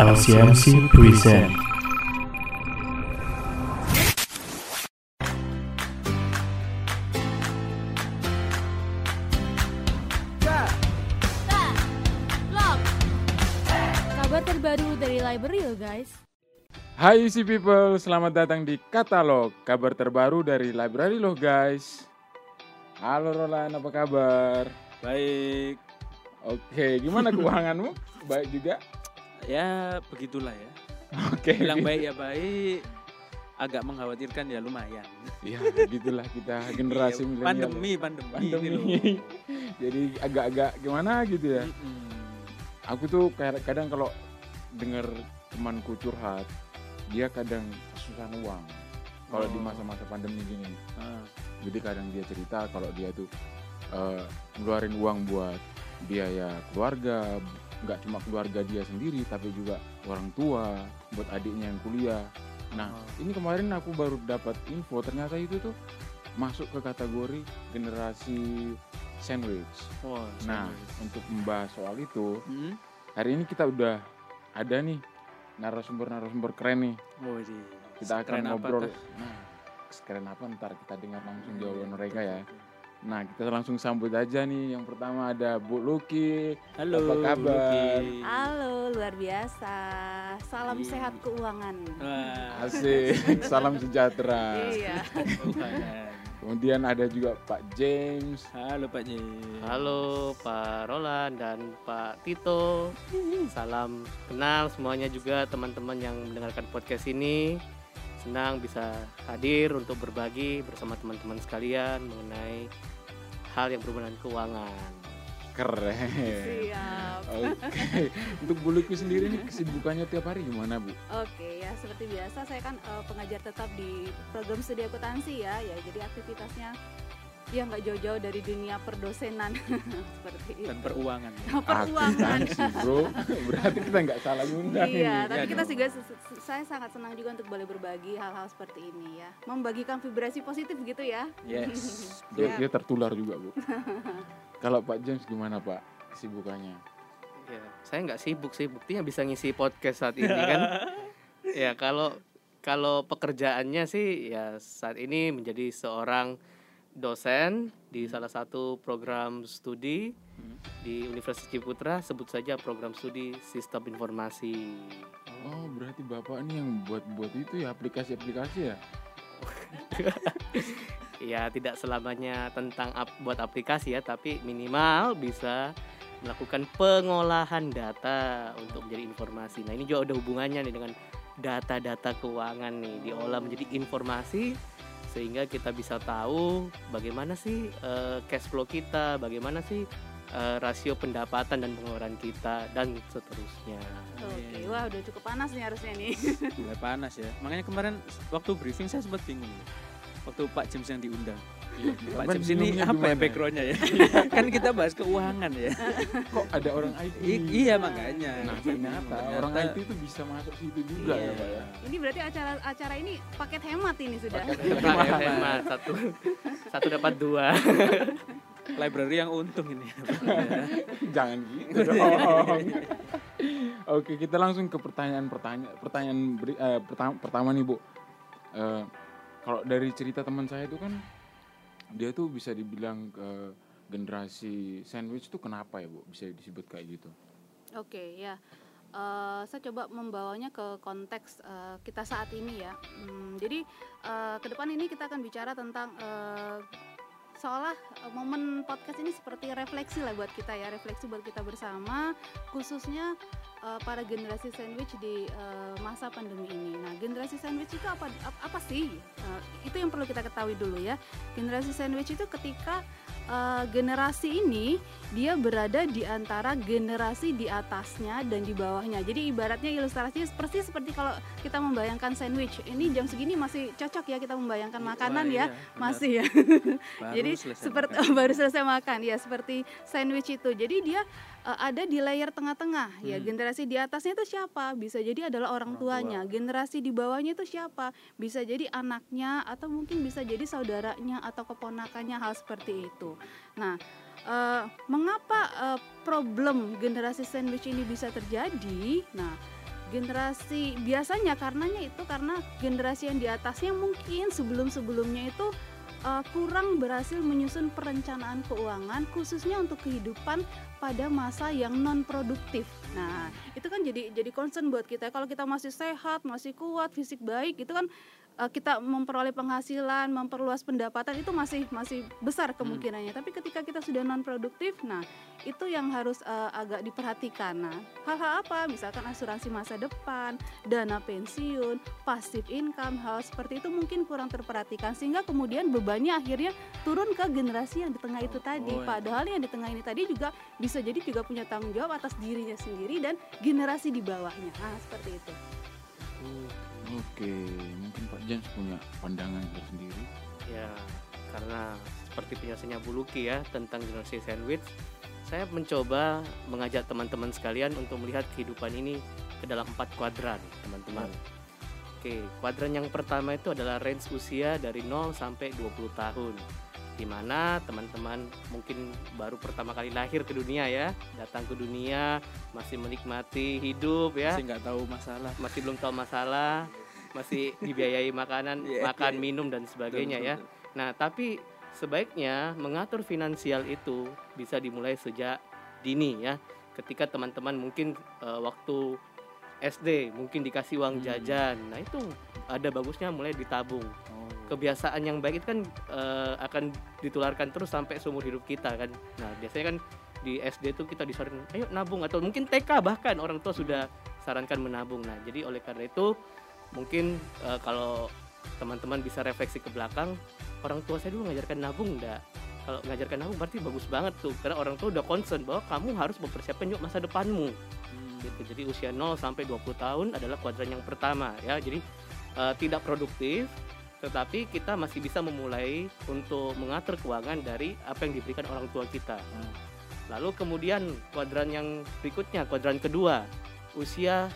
LCMC present Kabar terbaru dari library lo guys. Hai UC People, selamat datang di Katalog, kabar terbaru dari Library loh guys. Halo Roland, apa kabar? Baik, Oke, gimana keuanganmu? Baik juga? Ya begitulah ya. Oke. Bilang baik ya baik, agak mengkhawatirkan ya lumayan. Ya, gitulah kita generasi Ya, milenial. pandemi, pandemi. Pandemi. Jadi agak-agak gimana gitu ya. Mm-mm. Aku tuh kayak kadang kalau dengar temanku curhat, dia kadang kesusahan uang. Kalau di Oh. masa-masa pandemi gini. Ah, jadi kadang dia cerita kalau dia tuh eh, ngeluarin uang buat biaya keluarga nggak cuma keluarga dia sendiri tapi juga orang tua buat adiknya yang kuliah nah Oh. ini kemarin aku baru dapat info ternyata itu tuh masuk ke kategori generasi sandwich wah, nah serius. untuk membahas soal itu Mm-mm. hari ini kita udah ada nih narasumber-narasumber keren nih Oh, di kita akan ngobrol apakah? nah keren apa ntar kita dengar langsung Hmm, jawaban iya, mereka ya. Nah, kita langsung sambut aja nih. Yang pertama ada Bu Luki. Halo, Apa kabar? Luki. Halo, luar biasa. Salam Iya. sehat keuangan. Wah, Asik. Salam sejahtera. Iya. Kemudian ada juga Pak James. Halo Pak J. Halo Pak Roland dan Pak Tito. Salam kenal semuanya juga teman-teman yang mendengarkan podcast ini. Senang bisa hadir untuk berbagi bersama teman-teman sekalian mengenai hal yang berhubungan keuangan. Keren. Siap. Oke. Untuk Bu sendiri nih kesibukannya tiap hari gimana, Bu? Oke, ya seperti biasa saya kan eh, pengajar tetap di program studi akuntansi ya. Ya, jadi aktivitasnya ya nggak jauh-jauh dari dunia perdosenan seperti itu. Dan peruangan. Peruangan. Akuntansi, Bro. Berarti kita nggak salah ngundang Iya, ini. tapi Iya kita juga saya sangat senang juga untuk boleh berbagi hal-hal seperti ini ya. Membagikan vibrasi positif gitu ya. Yes. Dia, Ya. dia tertular juga, Bu. Kalau Pak James gimana, Pak? Kesibukannya? Ya, saya nggak sibuk sih, buktinya bisa ngisi podcast saat ini kan. ya kalau kalau pekerjaannya sih ya saat ini menjadi seorang dosen di salah satu program studi Hmm. di Universitas Ciputra sebut saja program studi Sistem Informasi. Oh, berarti Bapak ini yang buat-buat itu ya aplikasi-aplikasi ya? Ya tidak selamanya tentang ap- buat aplikasi ya, tapi minimal bisa melakukan pengolahan data untuk menjadi informasi. Nah ini juga ada hubungannya nih dengan data-data keuangan nih diolah menjadi informasi sehingga kita bisa tahu bagaimana sih eh, cash flow kita, bagaimana sih eh, rasio pendapatan dan pengeluaran kita dan seterusnya. Oke, wah udah cukup panas nih harusnya nih. Mulai panas ya. Makanya kemarin waktu briefing saya sempat bingung. Waktu Pak James yang diundang. Pak Bapak James ini apa ya gimana? backgroundnya ya? kan kita bahas keuangan ya. Kok ada orang IT? I- iya makanya. Nah, ternyata orang IT itu bisa masuk situ juga Iya. ya, Pak ya. Ini berarti acara acara ini paket hemat ini sudah. Paket Hemat, hemat. satu satu dapat dua. Library yang untung ini. Jangan gitu dong. Oke, kita langsung ke pertanyaan-pertanyaan pertanyaan beri- eh, pertama, pertama nih, Bu. Eh, kalau dari cerita teman saya itu kan dia tuh bisa dibilang ke generasi sandwich itu kenapa ya, Bu? Bisa disebut kayak gitu. Oke, ya. Eh, saya coba membawanya ke konteks eh, kita saat ini ya. Hmm, jadi eh, ke depan ini kita akan bicara tentang eh, seolah eh, momen podcast ini seperti refleksi lah buat kita ya, refleksi buat kita bersama, khususnya eh, para generasi sandwich di eh, masa pandemi ini. Nah, generasi sandwich itu apa ap- apa sih? Eh, itu yang perlu kita ketahui dulu ya. Generasi sandwich itu ketika eh, generasi ini dia berada di antara generasi di atasnya dan di bawahnya. Jadi ibaratnya ilustrasinya persis seperti kalau kita membayangkan sandwich. Ini jam segini masih cocok ya kita membayangkan makanan Wah, ya. iya. Masih ya. Baru Jadi seperti baru selesai makan ya seperti sandwich itu. Jadi dia eh, ada di layer tengah-tengah ya. Hmm. Generasi di atasnya itu siapa? Bisa jadi adalah orang, Orang tuanya. Generasi di bawahnya itu siapa? Bisa jadi anaknya atau mungkin bisa jadi saudaranya atau keponakannya hal seperti itu. Nah, eh, mengapa eh, problem generasi sandwich ini bisa terjadi? Nah, generasi biasanya karenanya itu karena generasi yang di atasnya mungkin sebelum-sebelumnya itu uh, kurang berhasil menyusun perencanaan keuangan khususnya untuk kehidupan pada masa yang non produktif. Nah, itu kan jadi jadi concern buat kita. Kalau kita masih sehat, masih kuat, fisik baik, itu kan uh, kita memperoleh penghasilan, memperluas pendapatan itu masih masih besar kemungkinannya. Tapi ketika kita sudah non produktif, nah itu yang harus uh, agak diperhatikan. Nah, hal-hal apa? Misalkan asuransi masa depan, dana pensiun, passive income, hal seperti itu mungkin kurang terperhatikan sehingga kemudian bebannya akhirnya turun ke generasi yang di tengah itu tadi. Oh, iya. Padahal yang di tengah ini tadi juga bisa jadi juga punya tanggung jawab atas dirinya sendiri dan generasi di bawahnya. Nah, seperti itu. Oke, mungkin Pak James punya pandangan tersendiri. Ya, karena seperti penjelasannya Bu Luki ya tentang generasi sandwich, saya mencoba mengajak teman-teman sekalian untuk melihat kehidupan ini ke dalam empat kuadran, teman-teman. Oke, kuadran yang pertama itu adalah range usia dari 0 sampai 20 tahun. Di mana teman-teman mungkin baru pertama kali lahir ke dunia ya, datang ke dunia, masih menikmati hidup ya Masih nggak tahu masalah. masih belum tahu masalah, masih dibiayai makanan, Iya, makan, iya. minum dan sebagainya Betul, ya. betul. Nah, tapi sebaiknya mengatur finansial itu bisa dimulai sejak dini ya. Ketika teman-teman mungkin eh, waktu SD mungkin dikasih uang Hmm. jajan. Nah, itu ada bagusnya mulai ditabung. Kebiasaan yang baik itu kan eh, akan ditularkan terus sampai seumur hidup kita kan. Nah, biasanya kan di SD tuh kita disarankan ayo nabung atau mungkin TK bahkan orang tua sudah sarankan menabung. Nah, jadi oleh karena itu mungkin eh, kalau teman-teman bisa refleksi ke belakang, orang tua saya dulu ngajarkan nabung enggak? Kalau ngajarkan nabung berarti bagus banget tuh karena orang tua udah concern bahwa kamu harus mempersiapkan juga masa depanmu Hmm. gitu. Jadi usia 0 sampai 20 tahun adalah kuadran yang pertama ya. Jadi eh, tidak produktif tetapi kita masih bisa memulai untuk mengatur keuangan dari apa yang diberikan orang tua kita. Hmm. Lalu kemudian kuadran yang berikutnya, kuadran kedua, usia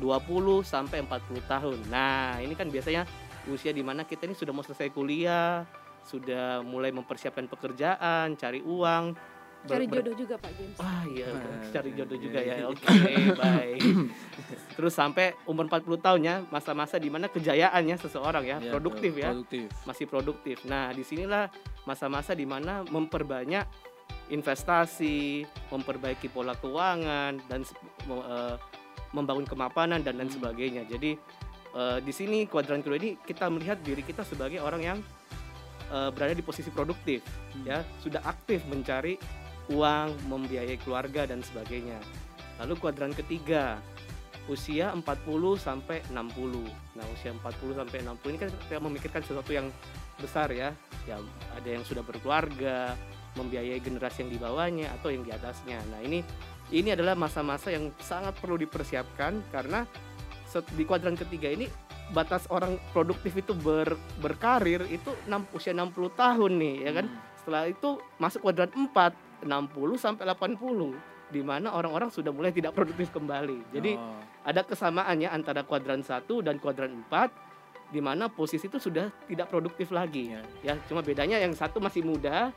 20 sampai 40 tahun. Nah, ini kan biasanya usia di mana kita ini sudah mau selesai kuliah, sudah mulai mempersiapkan pekerjaan, cari uang, Cari jodoh juga Pak James. Wah iya, Nah, cari jodoh iya, juga iya. ya. Oke, baik. Terus sampai umur 40 tahun ya, masa-masa di mana kejayaannya seseorang ya, Iya, produktif ya, Produktif. masih produktif. Nah, di sinilah masa-masa di mana memperbanyak investasi, memperbaiki pola keuangan dan eh, membangun kemapanan dan lain Hmm. sebagainya. Jadi eh, di sini kuadran kedua ini kita melihat diri kita sebagai orang yang eh, berada di posisi produktif Hmm. ya sudah aktif mencari uang, membiayai keluarga dan sebagainya. Lalu kuadran ketiga usia 40 sampai 60. Nah, usia 40 sampai 60 ini kan kita memikirkan sesuatu yang besar ya. Ya ada yang sudah berkeluarga, membiayai generasi yang di bawahnya atau yang di atasnya. Nah, ini ini adalah masa-masa yang sangat perlu dipersiapkan karena di kuadran ketiga ini batas orang produktif itu ber, berkarir itu 6, usia 60 tahun nih ya kan. Hmm. Setelah itu masuk kuadran 4, 60 sampai 80 di mana orang-orang sudah mulai tidak produktif kembali. Jadi Oh. ada kesamaannya antara kuadran 1 dan kuadran 4 di mana posisi itu sudah tidak produktif lagi. Iya. Ya, cuma bedanya yang satu masih muda,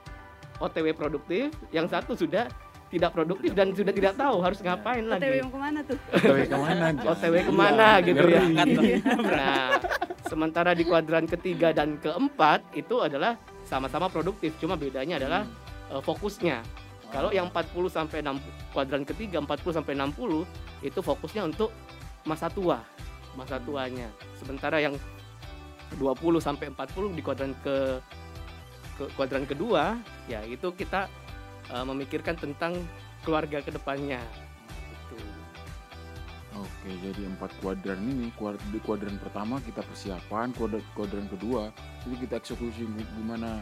OTW produktif, yang satu sudah tidak produktif dan sudah tidak tahu harus Ya. ngapain OTW lagi. yang ke mana tuh? OTW ke mana? OTW ke mana Iya, gitu ya. Nah, sementara di kuadran ketiga dan keempat itu adalah sama-sama produktif, cuma bedanya adalah Hmm. Eh, fokusnya. Kalau yang 40 sampai 6 kuadran ketiga 40 sampai 60 itu fokusnya untuk masa tua, masa tuanya. Sementara yang 20 sampai 40 di kuadran ke, ke kuadran kedua ya itu kita eh, memikirkan tentang keluarga ke depannya. Gitu. Oke, jadi empat kuadran ini, di kuadran pertama kita persiapan, kuadran, kuadran kedua itu kita eksekusi gi- gimana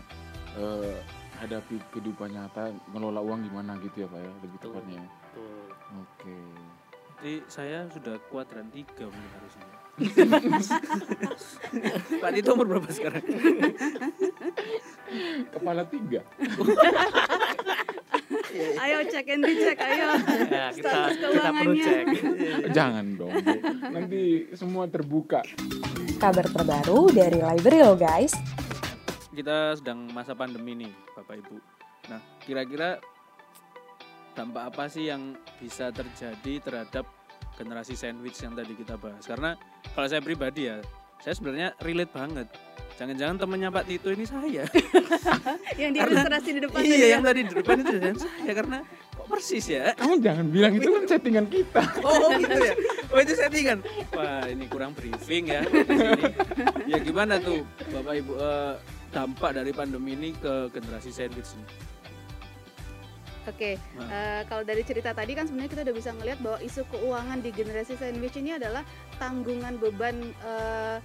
eh, hadapi kehidupan nyata, ngelola uang gimana gitu ya Pak ya, lebih Betul. tepatnya. Tuh. Oke. Jadi saya sudah kuadran tiga mungkin harusnya. Pak itu umur berapa sekarang? Kepala tiga. Ayo cek and dicek, ayo. Ya, kita Status kita perlu cek. Jangan dong, Bu. nanti semua terbuka. Kabar terbaru dari library lo guys. Kita sedang masa pandemi nih, Bapak Ibu. Nah, kira-kira dampak apa sih yang bisa terjadi terhadap generasi sandwich yang tadi kita bahas. Karena kalau saya pribadi ya, saya sebenarnya relate banget. Jangan-jangan temennya Pak Tito ini saya. yang diilustrasi di depan iya, ya. yang tadi di depan itu dan saya karena kok persis ya. Kamu jangan bilang itu kan settingan kita. Oh gitu ya. Oh itu settingan. Wah ini kurang briefing ya. di sini. Ya gimana tuh Bapak Ibu eh, dampak dari pandemi ini ke generasi sandwich ini? Oke, Nah. eh, kalau dari cerita tadi kan sebenarnya kita udah bisa ngelihat bahwa isu keuangan di generasi sandwich ini adalah tanggungan beban eh,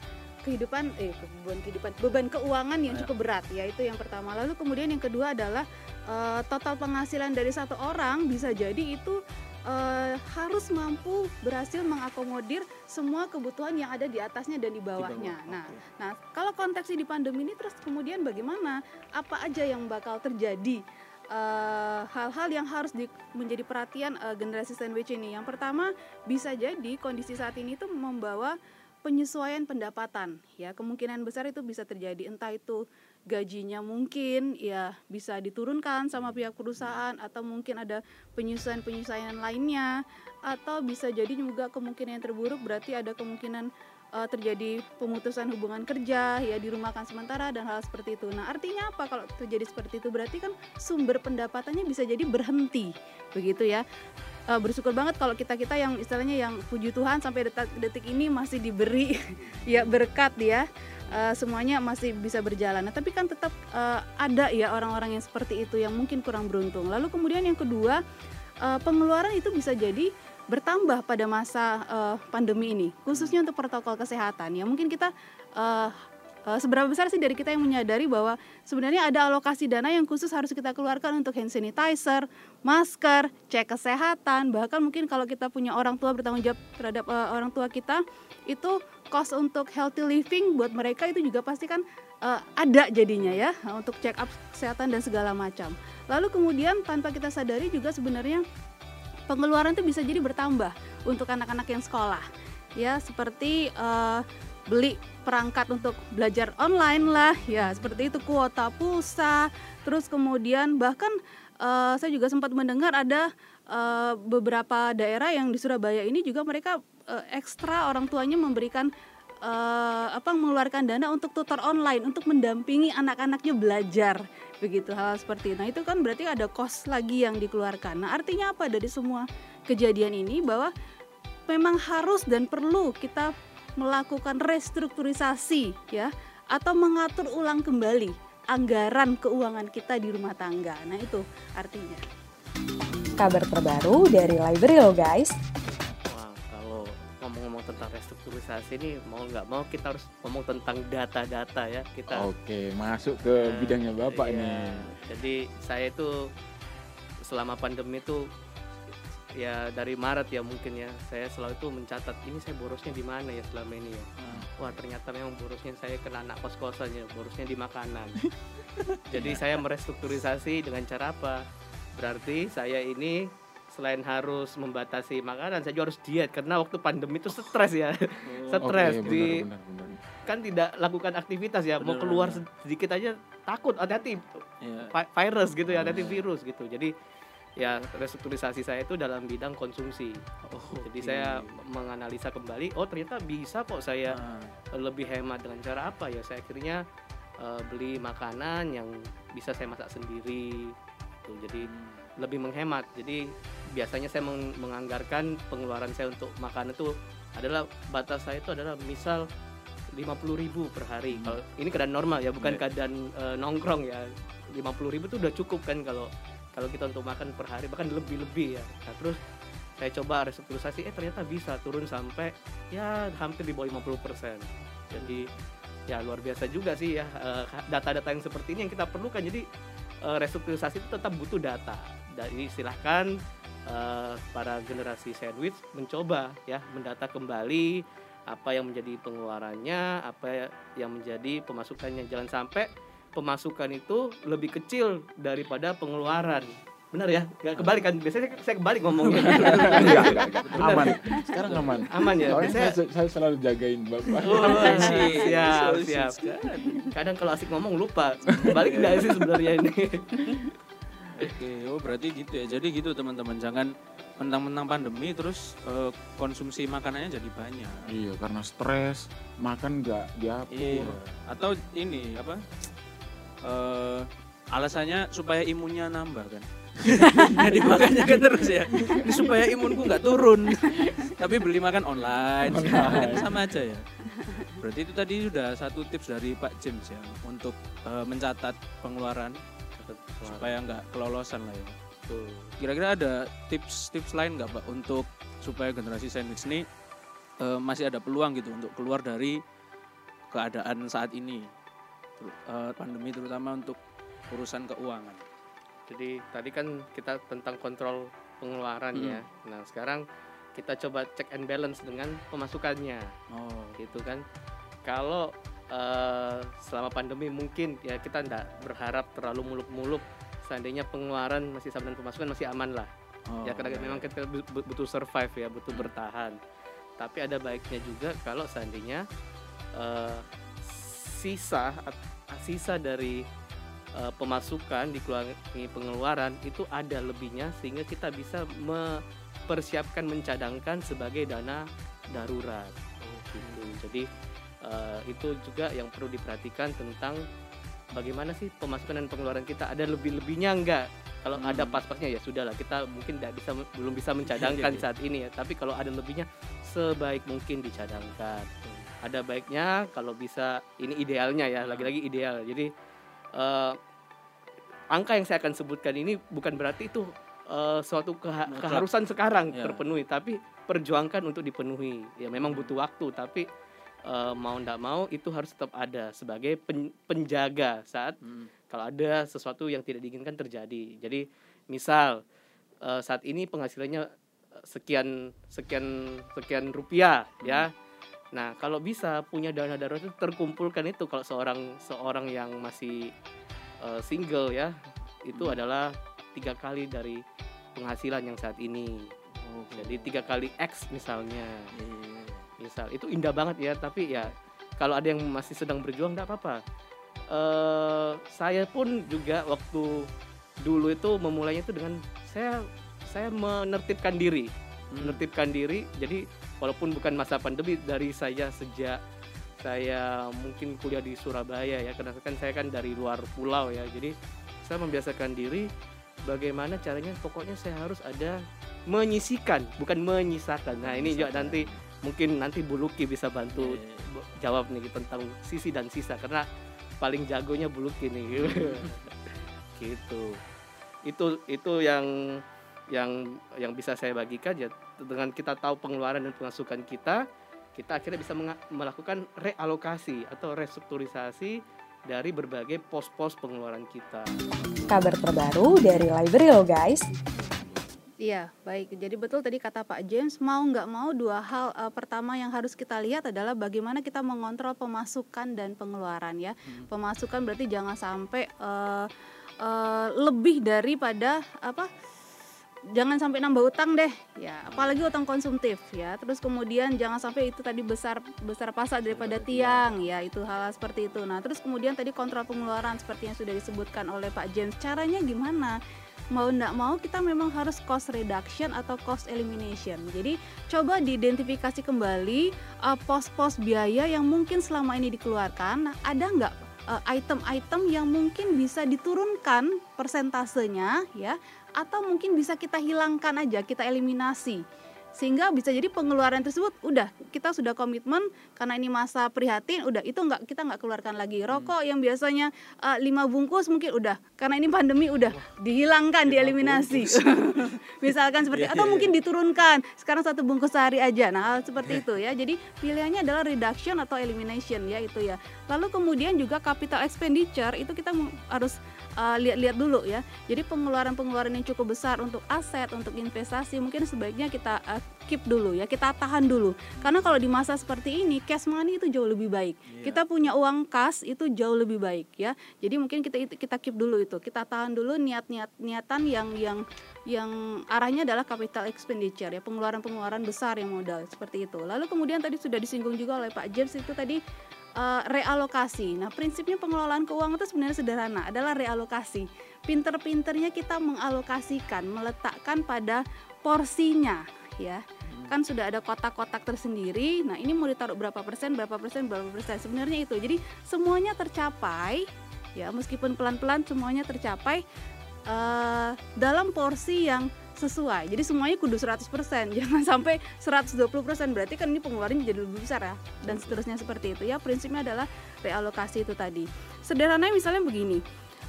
kehidupan, eh beban kehidupan, beban keuangan yang Ya. cukup berat ya itu yang pertama. Lalu kemudian yang kedua adalah eh, total penghasilan dari satu orang bisa jadi itu eh, harus mampu berhasil mengakomodir semua kebutuhan yang ada di atasnya dan di bawahnya. bawah, Nah, oke. Nah, kalau konteksnya di pandemi ini terus kemudian bagaimana? Apa aja yang bakal terjadi? Eh, hal-hal yang harus di- menjadi perhatian eh, generasi sandwich ini. Yang pertama, bisa jadi kondisi saat ini tuh membawa penyesuaian pendapatan. Ya, kemungkinan besar itu bisa terjadi entah itu gajinya mungkin ya bisa diturunkan sama pihak perusahaan atau mungkin ada penyesuaian-penyesuaian lainnya atau bisa jadi juga kemungkinan yang terburuk berarti ada kemungkinan uh, terjadi pemutusan hubungan kerja ya dirumahkan sementara dan hal seperti itu. Nah, artinya apa kalau terjadi seperti itu? Berarti kan sumber pendapatannya bisa jadi berhenti. Begitu ya. Uh, bersyukur banget kalau kita-kita yang istilahnya yang puji Tuhan sampai detik, detik ini masih diberi ya berkat ya. Uh, semuanya masih bisa berjalan. Nah, tapi kan tetap uh, ada ya orang-orang yang seperti itu yang mungkin kurang beruntung. Lalu kemudian yang kedua, uh, pengeluaran itu bisa jadi bertambah pada masa uh, pandemi ini, khususnya untuk protokol kesehatan. Ya mungkin kita uh, uh, seberapa besar sih dari kita yang menyadari bahwa sebenarnya ada alokasi dana yang khusus harus kita keluarkan untuk hand sanitizer, masker, cek kesehatan, bahkan mungkin kalau kita punya orang tua bertanggung jawab terhadap uh, orang tua kita, itu cost untuk healthy living buat mereka itu juga pasti kan uh, ada jadinya ya untuk check up kesehatan dan segala macam. Lalu kemudian tanpa kita sadari juga sebenarnya pengeluaran itu bisa jadi bertambah untuk anak-anak yang sekolah ya seperti eh, beli perangkat untuk belajar online lah ya seperti itu kuota pulsa terus kemudian bahkan eh, saya juga sempat mendengar ada eh, beberapa daerah yang di Surabaya ini juga mereka eh, ekstra orang tuanya memberikan eh, apa mengeluarkan dana untuk tutor online untuk mendampingi anak-anaknya belajar begitu hal seperti itu. Nah itu kan berarti ada cost lagi yang dikeluarkan. Nah artinya apa dari semua kejadian ini bahwa memang harus dan perlu kita melakukan restrukturisasi ya atau mengatur ulang kembali anggaran keuangan kita di rumah tangga. Nah itu artinya. Kabar terbaru dari library lo guys. Wah, kalau ngomong-ngomong tentang restrukturisasi ini mau nggak mau kita harus ngomong tentang data-data ya. Kita Oke, masuk ke Nah, bidangnya Bapak iya. nih. Jadi saya itu selama pandemi itu ya dari Maret ya mungkin ya saya selalu itu mencatat ini saya borosnya di mana ya selama ini ya. Wah ternyata memang borosnya saya kena anak kos-kosan ya borosnya di makanan. Jadi saya merestrukturisasi dengan cara apa? Berarti saya ini selain harus membatasi makanan saya juga harus diet karena waktu pandemi itu stres ya stres Oke, di benar, benar, benar. kan tidak lakukan aktivitas ya mau Benar, keluar benar. sedikit aja takut hati-hati Iya. vi- virus gitu ya, hati Iya. virus gitu. Jadi ya restrukturisasi saya itu dalam bidang konsumsi. Oh, Jadi saya menganalisa kembali, oh ternyata bisa kok saya Nah, lebih hemat dengan cara apa ya? Saya akhirnya eh, beli makanan yang bisa saya masak sendiri. Gitu. Jadi lebih menghemat. Jadi biasanya saya meng- menganggarkan pengeluaran saya untuk makan itu adalah batas saya itu adalah misal 50.000 per hari. Hmm. Kalau ini keadaan normal ya, bukan Iya. keadaan eh, nongkrong ya. 50.000 itu udah cukup kan kalau kalau kita untuk makan per hari bahkan lebih-lebih ya. Nah, terus saya coba restrukturisasi eh ternyata bisa turun sampai ya hampir di bawah 50%. Jadi ya luar biasa juga sih ya eh, data-data yang seperti ini yang kita perlukan. Jadi eh, restrukturisasi itu tetap butuh data. Jadi silahkan eh, para generasi sandwich mencoba ya mendata kembali apa yang menjadi pengeluarannya, apa yang menjadi pemasukannya. Jangan sampai pemasukan itu lebih kecil daripada pengeluaran. Benar ya? Gak kebalik kan? Biasanya saya kebalik ngomongnya. Enggak, enggak. Benar. Aman. Sekarang aman. Aman ya? Soalnya Biasanya saya, saya selalu jagain Bapak. Oh, siap, siap. Kadang kalau asik ngomong lupa. Balik enggak sih sebenarnya ini? Oke, oh berarti gitu ya. Jadi gitu teman-teman, jangan mentang-mentang pandemi terus eh, konsumsi makanannya jadi banyak. Iya, karena stres, makan nggak diatur. Iya. Atau ini apa? Eh alasannya supaya imunnya nambah kan. Jadi makannya kan terus ya. Ini supaya imunku nggak turun. Tapi beli makan online, kan sama aja ya. Berarti itu tadi sudah satu tips dari Pak James ya untuk eh, mencatat pengeluaran supaya nggak kelolosan lah ya. Kira-kira ada tips-tips lain nggak Pak untuk supaya generasi sandwich ini eh, masih ada peluang gitu untuk keluar dari keadaan saat ini Eh, pandemi terutama untuk urusan keuangan. Jadi tadi kan kita tentang kontrol pengeluaran Hmm. ya. Nah sekarang kita coba check and balance dengan pemasukannya, Oh, gitu kan. Kalau eh, selama pandemi mungkin ya kita tidak berharap terlalu muluk-muluk. Seandainya pengeluaran masih sama dan pemasukan masih aman lah. oh, ya kadang memang kita bu- bu- butuh survive ya, butuh bertahan. Tapi ada baiknya juga kalau seandainya eh, sisa sisa dari eh, pemasukan dikurangi pengeluaran itu ada lebihnya sehingga kita bisa mempersiapkan mencadangkan sebagai dana darurat. Gitu. Jadi eh, itu juga yang perlu diperhatikan tentang bagaimana sih pemasukan dan pengeluaran kita ada lebih-lebihnya enggak? Kalau Hmm. ada pas-pasnya ya sudahlah kita mungkin tidak bisa belum bisa mencadangkan Iya, iya. saat ini ya. Tapi kalau ada lebihnya sebaik mungkin dicadangkan. Ada baiknya kalau bisa ini idealnya ya, lagi-lagi ideal. Jadi eh, angka yang saya akan sebutkan ini bukan berarti itu eh, suatu keha- Mutlak. keharusan sekarang Ya. terpenuhi, tapi perjuangkan untuk dipenuhi. Ya memang butuh waktu, tapi eh, mau ndak mau itu harus tetap ada sebagai pen- penjaga saat Hmm. kalau ada sesuatu yang tidak diinginkan terjadi. Jadi misal eh, saat ini penghasilannya sekian sekian sekian rupiah ya. Nah kalau bisa punya dana darurat itu terkumpulkan itu kalau seorang seorang yang masih eh, single ya itu Hmm. adalah tiga kali dari penghasilan yang saat ini. Jadi tiga kali X misalnya Iya. misal itu indah banget ya tapi ya kalau ada yang masih sedang berjuang tidak apa-apa eh saya pun juga waktu dulu itu memulainya itu dengan saya saya menertibkan diri Hmm. menertibkan diri jadi walaupun bukan masa pandemi dari saya sejak saya mungkin kuliah di Surabaya ya karena kan saya kan dari luar pulau ya. Jadi saya membiasakan diri bagaimana caranya pokoknya saya harus ada menyisikan bukan menyisakan. Nah ini juga nanti mungkin nanti Bu Luki bisa bantu Iya, iya. bu- jawab nih tentang sisi dan sisa karena paling jagonya Bu Luki nih. Gitu. Itu itu yang yang yang bisa saya bagikan ya dengan kita tahu pengeluaran dan pemasukan kita kita akhirnya bisa melakukan realokasi atau restrukturisasi dari berbagai pos-pos pengeluaran kita. Kabar terbaru dari Library lo guys. Iya, baik. Jadi betul tadi kata Pak James, mau nggak mau dua hal eh, pertama yang harus kita lihat adalah bagaimana kita mengontrol pemasukan dan pengeluaran ya. Pemasukan berarti jangan sampai eh, eh, lebih daripada apa? Jangan sampai nambah utang deh, ya. Apalagi utang konsumtif ya. Terus kemudian jangan sampai itu tadi besar besar pasak daripada tiang, ya. Itu hal, hal seperti itu. Nah, terus kemudian tadi kontrol pengeluaran seperti yang sudah disebutkan oleh Pak James. Caranya gimana? mau ndak mau kita memang harus cost reduction atau cost elimination. Jadi coba diidentifikasi kembali uh, pos-pos biaya yang mungkin selama ini dikeluarkan. Nah, ada nggak item-item yang mungkin bisa diturunkan persentasenya ya atau mungkin bisa kita hilangkan aja, kita eliminasi sehingga bisa jadi pengeluaran tersebut udah kita sudah komitmen karena ini masa prihatin udah itu nggak kita nggak keluarkan lagi. Rokok yang biasanya uh, lima bungkus mungkin udah karena ini pandemi udah dihilangkan dieliminasi. misalkan seperti Iya, atau iya, mungkin diturunkan sekarang satu bungkus sehari aja. Nah hal seperti itu ya. Jadi pilihannya adalah reduction atau elimination ya itu ya. Lalu kemudian juga capital expenditure itu kita mu- uh, lihat-lihat dulu ya. Jadi pengeluaran-pengeluaran yang cukup besar untuk aset untuk investasi mungkin sebaiknya kita uh, keep dulu ya kita tahan dulu. Karena kalau di masa seperti ini cash money itu jauh lebih baik. Iya. kita punya uang kas itu jauh lebih baik ya. Jadi mungkin kita kita keep dulu itu. Kita tahan dulu niat-niat niatan yang yang yang arahnya adalah capital expenditure ya pengeluaran-pengeluaran besar yang modal seperti itu. Lalu kemudian tadi sudah disinggung juga oleh Pak James itu tadi eh, realokasi. Nah, prinsipnya pengelolaan keuangan itu sebenarnya sederhana, adalah realokasi. Pinter-pinternya kita mengalokasikan, meletakkan pada porsinya, ya. Kan sudah ada kotak-kotak tersendiri. Nah, ini mau ditaruh berapa persen, berapa persen, berapa persen. Sebenarnya itu. Jadi semuanya tercapai, ya, meskipun pelan-pelan semuanya tercapai eh, dalam porsi yang sesuai. Jadi semuanya kudu 100%, jangan sampai 120%. Berarti kan ini pengeluarannya jadi lebih besar ya. Dan seterusnya seperti itu ya. Prinsipnya adalah realokasi itu tadi. Sederhananya misalnya begini.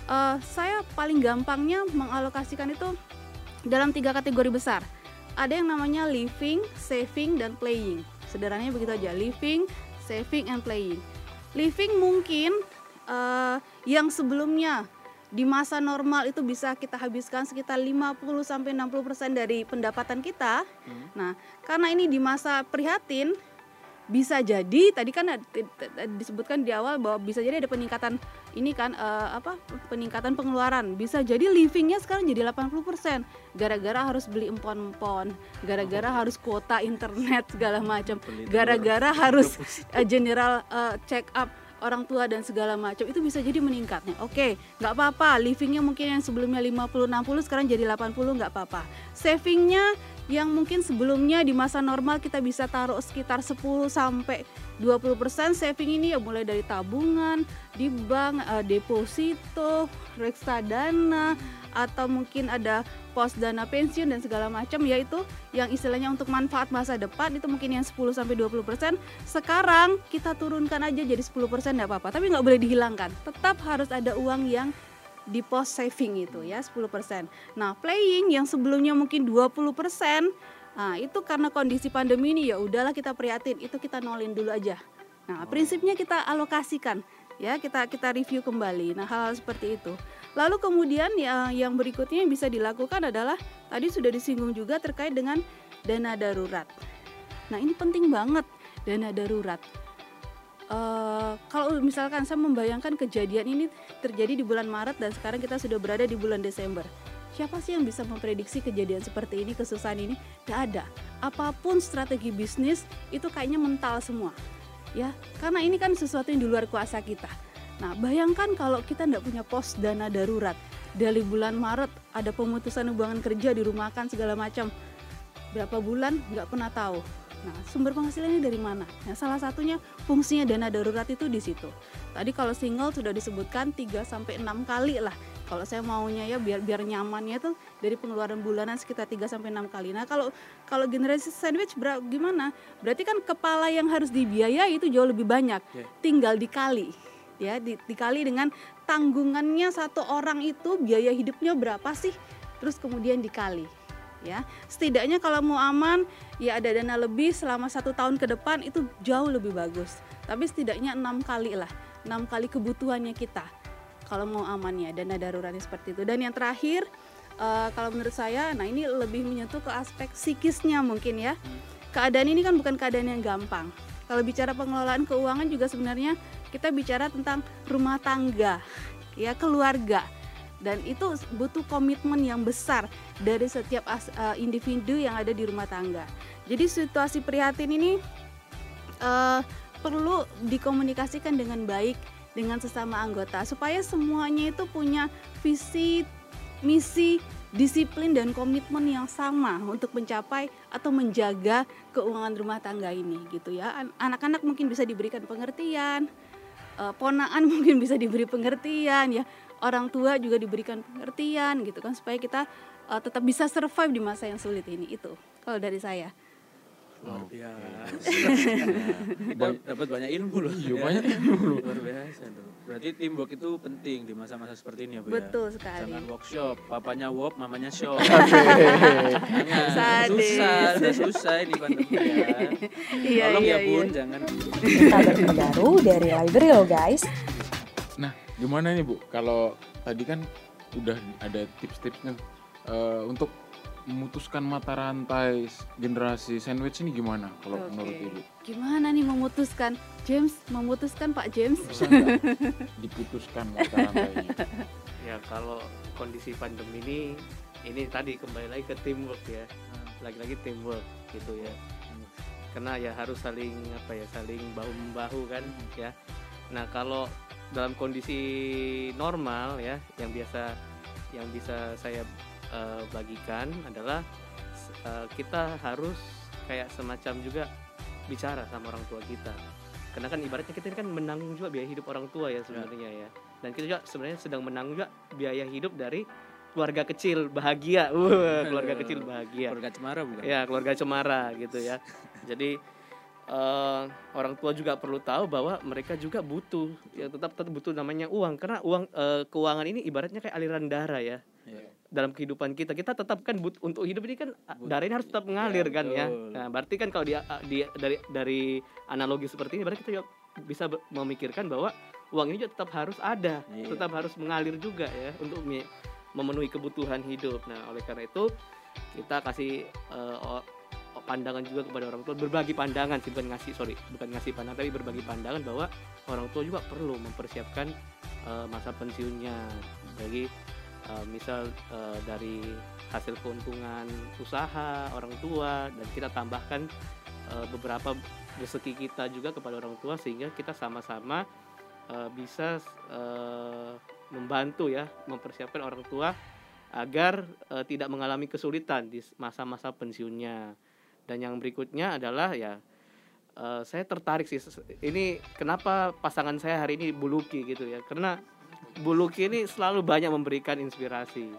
eh, saya paling gampangnya mengalokasikan itu dalam tiga kategori besar. Ada yang namanya living, saving, dan playing. Sederhananya begitu aja, living, saving, and playing. Living mungkin eh, yang sebelumnya di masa normal itu bisa kita habiskan sekitar 50 sampai 60% dari pendapatan kita. Nah, karena ini di masa prihatin bisa jadi tadi kan disebutkan di awal bahwa bisa jadi ada peningkatan ini kan eh, apa peningkatan pengeluaran. Bisa jadi livingnya sekarang jadi 80% gara-gara harus beli empon-empon gara-gara harus kuota internet segala macam gara-gara harus eh, general eh, check up orang tua dan segala macam itu bisa jadi meningkatnya. Oke, nggak apa-apa. Livingnya mungkin yang sebelumnya 50 60 sekarang jadi 80 nggak apa-apa. Savingnya yang mungkin sebelumnya di masa normal kita bisa taruh sekitar 10 sampai 20% saving ini ya mulai dari tabungan, di bank, eh, deposito, reksadana atau mungkin ada pos dana pensiun dan segala macam yaitu yang istilahnya untuk manfaat masa depan itu mungkin yang 10 sampai 20%. Sekarang kita turunkan aja jadi 10% enggak apa-apa, tapi nggak boleh dihilangkan. Tetap harus ada uang yang di pos saving itu ya 10%. Nah, playing yang sebelumnya mungkin 20%, nah itu karena kondisi pandemi ini ya udahlah kita prihatin, itu kita nolin dulu aja. Nah, prinsipnya kita alokasikan ya, kita kita review kembali. Nah, hal-hal seperti itu. Lalu kemudian ya yang berikutnya yang bisa dilakukan adalah tadi sudah disinggung juga terkait dengan dana darurat. Nah, ini penting banget dana darurat. Eh, kalau misalkan saya membayangkan kejadian ini terjadi di bulan Maret dan sekarang kita sudah berada di bulan Desember. Siapa sih yang bisa memprediksi kejadian seperti ini, kesusahan ini? Tidak ada. Apa pun strategi bisnis itu kayaknya mental semua. Ya, karena ini kan sesuatu yang di luar kuasa kita. Nah, bayangkan kalau kita tidak punya pos dana darurat. Dari bulan Maret ada pemutusan hubungan kerja, dirumahkan segala macam. Berapa bulan nggak pernah tahu. Nah, sumber penghasilannya dari mana? Nah, salah satunya fungsinya dana darurat itu di situ. Tadi kalau single sudah disebutkan 3 sampai 6 kali lah. Kalau saya maunya ya biar biar nyamannya tuh dari pengeluaran bulanan sekitar 3 sampai 6 kali. Nah, kalau kalau generasi sandwich gimana? Berarti kan kepala yang harus dibiayai itu jauh lebih banyak. Ya. Tinggal dikali ya di- dikali dengan tanggungannya satu orang itu biaya hidupnya berapa sih? Terus kemudian dikali ya. Setidaknya kalau mau aman ya ada dana lebih selama satu tahun ke depan itu jauh lebih bagus. Tapi setidaknya enam kali lah enam kali kebutuhannya kita. Kalau mau aman ya dana daruratnya seperti itu. Dan yang terakhir eh, kalau menurut saya nah ini lebih menyentuh ke aspek psikisnya mungkin ya. Keadaan ini kan bukan keadaan yang gampang. Kalau bicara pengelolaan keuangan juga sebenarnya kita bicara tentang rumah tangga ya keluarga dan itu butuh komitmen yang besar dari setiap as- eh, individu yang ada di rumah tangga. Jadi situasi prihatin ini eh, perlu dikomunikasikan dengan baik dengan sesama anggota supaya semuanya itu punya visi, misi, disiplin dan komitmen yang sama untuk mencapai atau menjaga keuangan rumah tangga ini gitu ya. An- Anak-anak mungkin bisa diberikan pengertian, eh, ponaan mungkin bisa diberi pengertian ya. Orang tua juga diberikan pengertian gitu kan supaya kita eh, tetap bisa survive di masa yang sulit ini itu kalau dari saya luar biasa Kita dapat banyak ilmu loh. Iya, ya. banyak ilmu. luar biasa tuh. Berarti teamwork itu penting di masa-masa seperti ini ya bu betul ya? sekali. Jangan workshop. Papanya work mamanya shop jangan. Susah udah susah ini pandemi ya. Iya tolong iya ya bun iya. jangan. Kabar terbaru dari Library lo guys. Nah, gimana nih Bu? Kalau tadi kan udah ada tips-tipsnya. Eh, untuk memutuskan mata rantai generasi sandwich ini gimana kalau Oke. menurut Ibu? gimana nih memutuskan? James memutuskan Pak James? Bisa diputuskan mata rantainya? ya kalau kondisi pandemi ini ini tadi kembali lagi ke teamwork ya. Lagi-lagi teamwork gitu ya. Karena ya harus saling apa ya saling bahu membahu kan ya. Nah kalau dalam kondisi normal ya, yang biasa yang bisa saya eh, bagikan adalah eh, kita harus kayak semacam juga bicara sama orang tua kita. Karena kan ibaratnya kita ini kan menanggung juga biaya hidup orang tua ya sebenarnya ya. Dan kita juga sebenarnya sedang menanggung juga biaya hidup dari keluarga kecil bahagia. Wah, keluarga kecil bahagia. Keluarga cemara bukan? Ya, keluarga cemara gitu ya. Jadi eh, orang tua juga perlu tahu bahwa mereka juga butuh ya tetap tetap butuh namanya uang karena uang eh, keuangan ini ibaratnya kayak aliran darah ya Iya. Dalam kehidupan kita. Kita tetap kan but, untuk hidup ini kan But- darah ini harus tetap mengalir Ya, kan ya. betul. nah berarti kan kalau dia di, dari dari analogi seperti ini berarti kita juga bisa memikirkan bahwa uang ini juga tetap harus ada. Iya. tetap harus mengalir juga ya untuk memenuhi kebutuhan hidup. Nah oleh karena itu kita kasih o- pandangan juga kepada orang tua. Berbagi pandangan sih bukan ngasih sorry bukan ngasih pandangan tapi berbagi pandangan bahwa orang tua juga perlu mempersiapkan eh, masa pensiunnya. Bagi eh, misal eh, dari hasil keuntungan usaha orang tua dan kita tambahkan eh, beberapa rezeki kita juga kepada orang tua sehingga kita sama-sama bisa membantu ya mempersiapkan orang tua agar tidak mengalami kesulitan di masa-masa pensiunnya. Dan yang berikutnya adalah ya saya tertarik sih ini kenapa pasangan saya hari ini Buluki gitu ya. Karena Buluki ini selalu banyak memberikan inspirasi.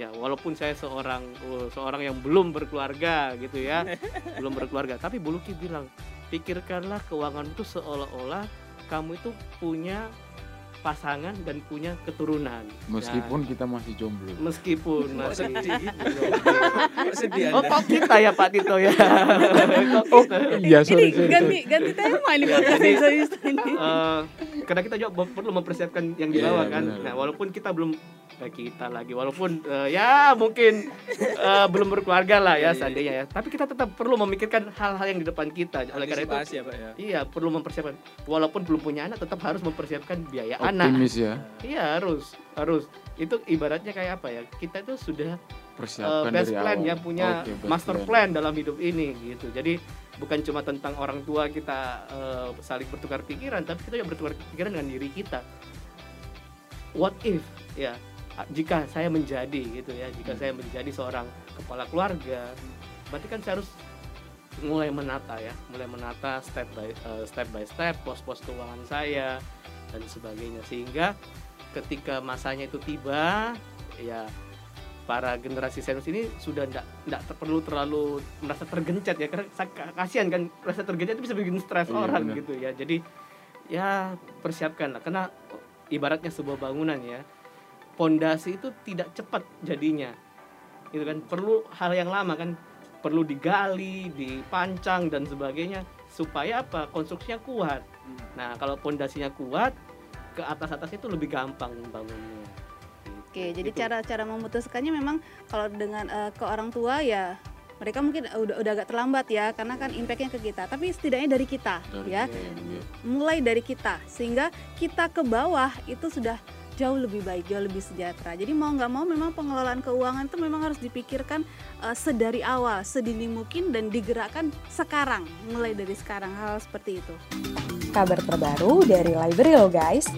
Ya walaupun saya seorang oh, seorang yang belum berkeluarga gitu ya belum berkeluarga. Tapi Buluki bilang pikirkanlah keuangan itu seolah-olah kamu itu punya pasangan dan punya keturunan Meskipun kita masih jomblo. Nah, meskipun Kok masih sedih. Kok sedih oh kok kita ya Pak Tito ya kita? Iya, sorry, ini sorry, ganti sorry. ganti tema ini podcast serius ini. Eh, karena kita juga perlu mempersiapkan yang di Iya, bawah kan. benar. Nah, walaupun kita belum eh, kita lagi walaupun eh, ya mungkin eh, belum berkeluarga lah ya Iya, iya. seandainya ya. Tapi kita tetap perlu memikirkan hal-hal yang di depan kita. Oleh karena itu ya Pak ya. iya perlu mempersiapkan. Walaupun belum punya anak tetap harus mempersiapkan biaya anak. Optimis ya. Iya harus harus. Itu ibaratnya kayak apa ya? Kita itu sudah Persiapkan best dari plan awal. ya punya best master plan. dalam hidup ini gitu. Jadi bukan cuma tentang orang tua kita eh, saling bertukar pikiran, tapi kita juga bertukar pikiran dengan diri kita. What if ya jika saya menjadi gitu ya, jika saya menjadi seorang kepala keluarga, berarti kan saya harus mulai menata ya, mulai menata step by eh, step by step pos-pos keuangan saya dan sebagainya. Sehingga ketika masanya itu tiba ya para generasi senior ini sudah tidak tidak perlu terlalu merasa tergencet ya karena kasihan kan merasa tergencet itu bisa bikin stres Iya, orang benar. gitu ya. Jadi ya persiapkan lah karena ibaratnya sebuah bangunan ya pondasi itu tidak cepat jadinya. Itu kan? Perlu hal yang lama kan? Perlu digali dipancang dan sebagainya supaya apa? Konstruksinya kuat. Nah kalau pondasinya kuat ke atas atasnya itu lebih gampang bangunnya Oke, jadi Gitu. cara-cara memutuskannya memang kalau dengan eh, ke orang tua ya mereka mungkin udah udah agak terlambat ya karena kan impactnya ke kita. Tapi setidaknya dari kita Dari ya, iya. mulai dari kita sehingga kita ke bawah itu sudah jauh lebih baik, jauh lebih sejahtera. Jadi mau nggak mau memang pengelolaan keuangan itu memang harus dipikirkan eh, sedari awal, sedini mungkin dan digerakkan sekarang, mulai dari sekarang hal seperti itu. Kabar terbaru dari Library lo guys.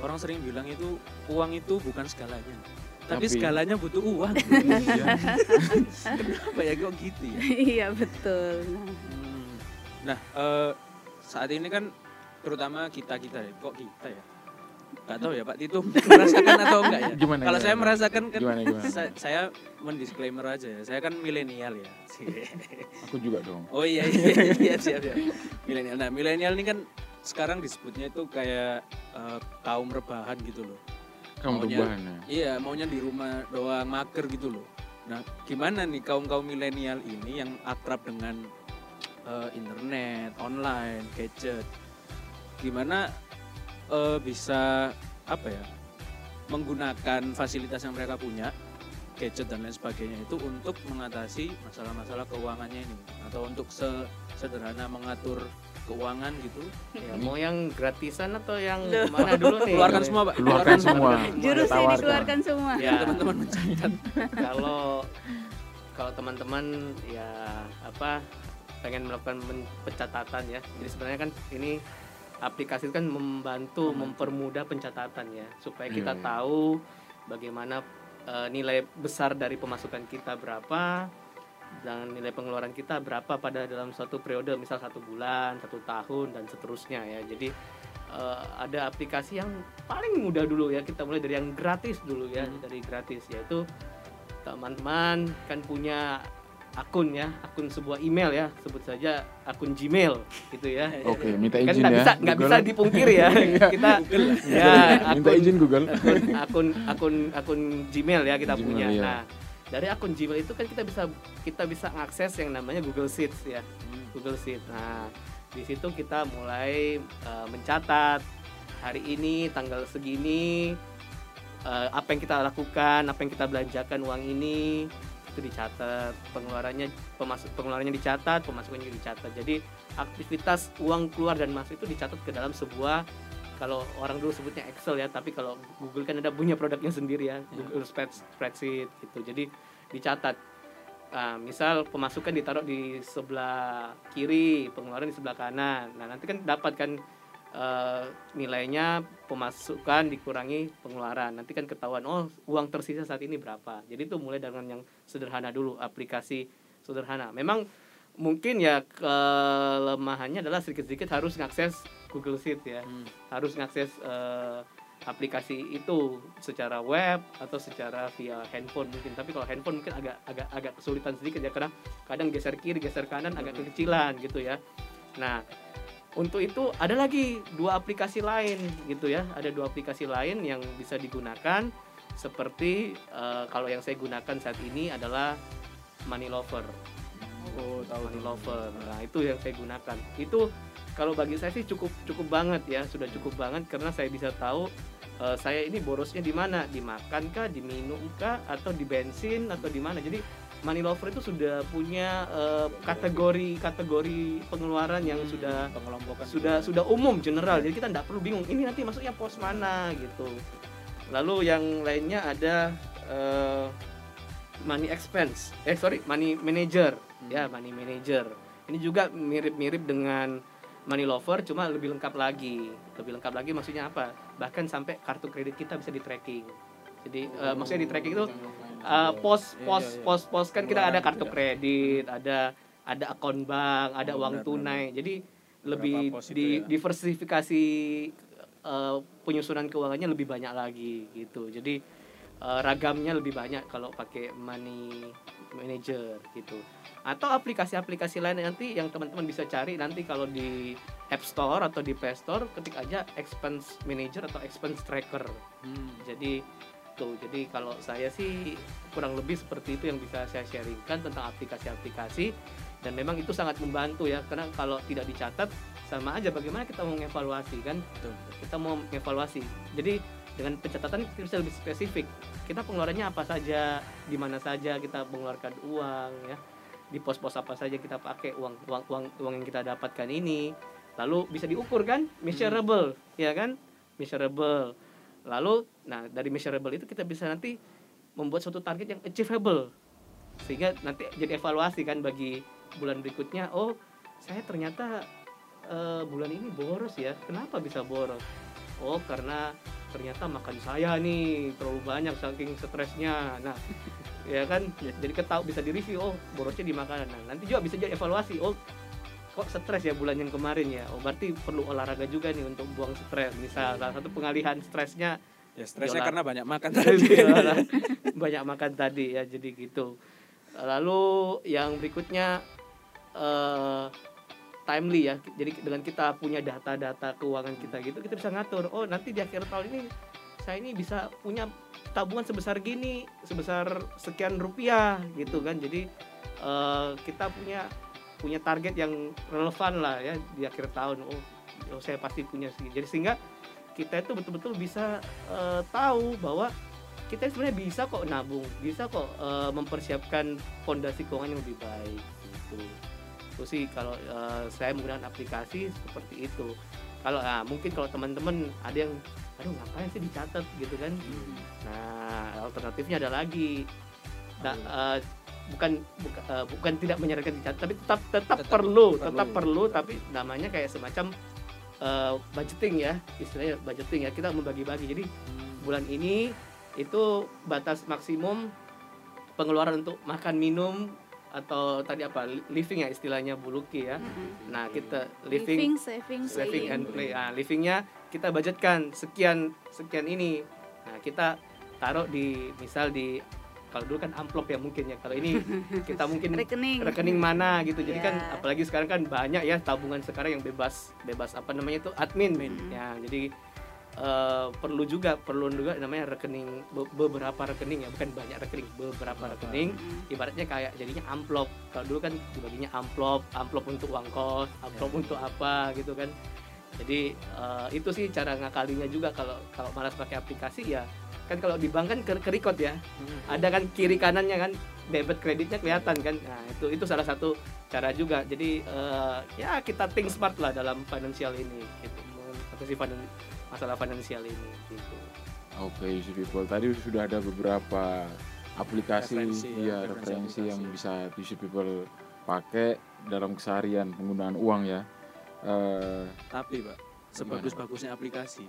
Orang sering bilang itu uang itu bukan segalanya. Tapi, Tapi- segalanya butuh uang. Kenapa ya kok gitu ya? iya betul. Nah, Hmm. Nah, eh, saat ini kan terutama kita kita ya, kok kita ya? Gak tahu ya Pak Tito merasakan atau enggak ya? Gimana, Kalau saya gimana? merasakan kan Gimana, gimana? saya, saya mendisklaimer aja ya. Saya kan milenial ya. Aku juga dong. Oh iya iya iya siap siap. Milenial. Nah, milenial ini kan sekarang disebutnya itu kayak eh, kaum rebahan gitu loh. Kamu Maunya- perubahan ya. Iya, maunya di rumah doang mager gitu loh. Nah, gimana nih kaum-kaum milenial ini yang akrab dengan eh, internet, online, gadget. Gimana eh, bisa apa ya? menggunakan fasilitas yang mereka punya, gadget dan lain sebagainya itu untuk mengatasi masalah-masalah keuangannya ini atau untuk se- sederhana mengatur keuangan gitu. ya, mau yang gratisan atau yang mana dulu nih Keluarkan semua, Pak. Keluarkan semua. jurusnya dikeluarkan semua. ya Teman-teman mencatat. kalau kalau teman-teman ya apa pengen melakukan pencatatan ya jadi sebenarnya kan ini aplikasi itu kan membantu mempermudah pencatatan ya supaya kita iya. tahu bagaimana eh, nilai besar dari pemasukan kita berapa dan nilai pengeluaran kita berapa pada dalam suatu periode misal satu bulan satu tahun dan seterusnya ya. Jadi eh, ada aplikasi yang paling mudah dulu ya kita mulai dari yang gratis dulu ya dari gratis yaitu teman-teman kan punya akun ya akun sebuah email ya sebut saja akun Gmail gitu ya. Oke, minta kan izin nggak ya. bisa nggak bisa dipungkiri ya. Kita ya Minta akun izin Google. akun akun akun akun Gmail ya kita Gmail, punya. iya. nah dari akun Gmail itu kan kita bisa kita bisa akses yang namanya Google Sheets ya. Google Sheet nah di situ kita mulai eh, mencatat hari ini tanggal segini eh, apa yang kita lakukan apa yang kita belanjakan uang ini itu dicatat pengeluarannya pemasuk pengeluarannya dicatat pemasukannya juga dicatat. Jadi aktivitas uang keluar dan masuk itu dicatat ke dalam sebuah kalau orang dulu sebutnya Excel ya tapi kalau Google kan ada punya produknya sendiri ya Google Spread- Spreadsheet gitu. Jadi dicatat. Nah, misal pemasukan ditaruh di sebelah kiri pengeluaran di sebelah kanan. Nah nanti kan dapat kan eh, nilainya pemasukan dikurangi pengeluaran. Nanti kan ketahuan oh uang tersisa saat ini berapa. Jadi itu mulai dengan yang sederhana dulu aplikasi sederhana. Memang mungkin ya kelemahannya adalah sedikit-sedikit harus ngakses Google Sheet ya. Harus ngakses eh, aplikasi itu secara web atau secara via handphone mungkin. Tapi kalau handphone mungkin agak agak agak kesulitan sedikit ya karena kadang geser kiri geser kanan agak kekecilan gitu ya. Nah untuk itu ada lagi dua aplikasi lain gitu ya. Ada dua aplikasi lain yang bisa digunakan seperti eh, kalau yang saya gunakan saat ini adalah Money Lover. Oh, tahu. Money Lover. Nah, itu yang saya gunakan. Itu kalau bagi saya sih cukup cukup banget ya, sudah cukup banget karena saya bisa tahu eh, saya ini borosnya di mana, dimakan kah, diminum kah, atau di bensin? Atau di mana. Jadi Money Lover itu sudah punya eh, kategori kategori pengeluaran yang sudah pengelompokan. sudah sudah umum general. Jadi kita tidak perlu bingung ini nanti masuknya pos mana gitu. Lalu yang lainnya ada eh, money expense. Eh sorry money manager. Ya money manager. Ini juga mirip-mirip dengan money lover cuma lebih lengkap lagi. Lebih lengkap lagi maksudnya apa? Bahkan sampai kartu kredit kita bisa di tracking jadi eh, maksudnya di tracking itu eh, pos Iya, pos iya, iya. pos pos kan kita ada kartu kredit ada ada akun bank ada uang tunai. jadi lebih di ya? diversifikasi eh, penyusunan keuangannya lebih banyak lagi gitu. Jadi eh, ragamnya lebih banyak kalau pakai money manager gitu. Atau aplikasi-aplikasi lain nanti yang teman-teman bisa cari nanti kalau di App Store atau di Play Store ketik aja expense manager atau expense tracker. Jadi tuh jadi kalau saya sih kurang lebih seperti itu yang bisa saya sharingkan tentang aplikasi-aplikasi. Dan memang itu sangat membantu ya karena kalau tidak dicatat sama aja bagaimana kita mau mengevaluasi kan? Kita mau mengevaluasi jadi dengan pencatatan kita bisa lebih spesifik. Kita pengeluarannya apa saja di mana saja kita mengeluarkan uang ya. Di pos-pos apa saja kita pakai uang uang uang uang yang kita dapatkan ini. Lalu bisa diukur kan? Measurable ya kan? Measurable lalu nah dari measurable itu kita bisa nanti membuat suatu target yang achievable. Sehingga nanti jadi evaluasi kan bagi bulan berikutnya oh saya ternyata eh, bulan ini boros ya. Kenapa bisa boros? Oh karena ternyata makan saya nih terlalu banyak saking stresnya. Nah ya kan? Jadi ketahui bisa di review oh borosnya di makanan. Nah, nanti juga bisa jadi evaluasi oh kok stres ya bulan yang kemarin ya? Oh berarti perlu olahraga juga nih untuk buang stres. Misal salah satu pengalihan stresnya ya stresnya karena banyak makan tadi. banyak makan tadi ya jadi gitu. Lalu yang berikutnya eh timely ya. Jadi dengan kita punya data-data keuangan kita gitu kita bisa ngatur oh nanti di akhir tahun ini saya ini bisa punya tabungan sebesar gini sebesar sekian rupiah gitu kan. Jadi eh, kita punya punya target yang relevan lah ya di akhir tahun oh, oh saya pasti punya segini jadi sehingga kita itu betul-betul bisa eh, tahu bahwa kita sebenarnya bisa kok nabung, bisa kok eh, mempersiapkan fondasi keuangan yang lebih baik gitu. Itu sih kalau eh, saya menggunakan aplikasi seperti itu. Kalau ah, mungkin kalau teman-teman ada yang aduh ngapain sih dicatat gitu kan. Nah, alternatifnya ada lagi. Nah, eh, bukan buka- eh, bukan tidak menyarankan dicatat tapi tetap tetap, Tetap perlu, perlu. tetap perlu. tapi namanya kayak semacam eh, budgeting ya istilahnya budgeting ya kita membagi-bagi jadi bulan ini itu batas maksimum pengeluaran untuk makan minum atau tadi apa li- living ya istilahnya buluki ya. Mm-mm. nah kita living, living saving, saving and play. Ah livingnya kita budgetkan sekian sekian ini. Nah kita taruh di misal di kalau dulu kan amplop ya mungkin ya. Kalau ini kita mungkin rekening. rekening mana gitu. Jadi kan Ya. apalagi sekarang kan banyak ya tabungan sekarang yang bebas bebas apa namanya itu admin. Admin. ya jadi eh, perlu juga perlu juga namanya rekening be- beberapa rekening ya. Bukan banyak rekening beberapa rekening. Mm. ibaratnya kayak jadinya amplop. Kalau dulu kan dibaginya amplop amplop untuk uang kos amplop untuk apa gitu kan. Jadi eh, itu sih cara ngakalinya juga. Kalau kalau malas pakai aplikasi ya kan kalau di bank kan ke, ke record ya. Ada kan kiri kanannya kan debit kreditnya kelihatan kan. Nah itu itu salah satu cara juga. Jadi eh, ya kita think smart lah dalam financial ini gitu. Mengatasi finan- masalah finansial ini gitu. Oke, easy people. Tadi sudah ada beberapa aplikasi Referensi, ya, ya, referensi referensi yang bisa easy people pakai dalam keseharian penggunaan uang ya. Eh, Tapi pak, sebagus-bagusnya aplikasi,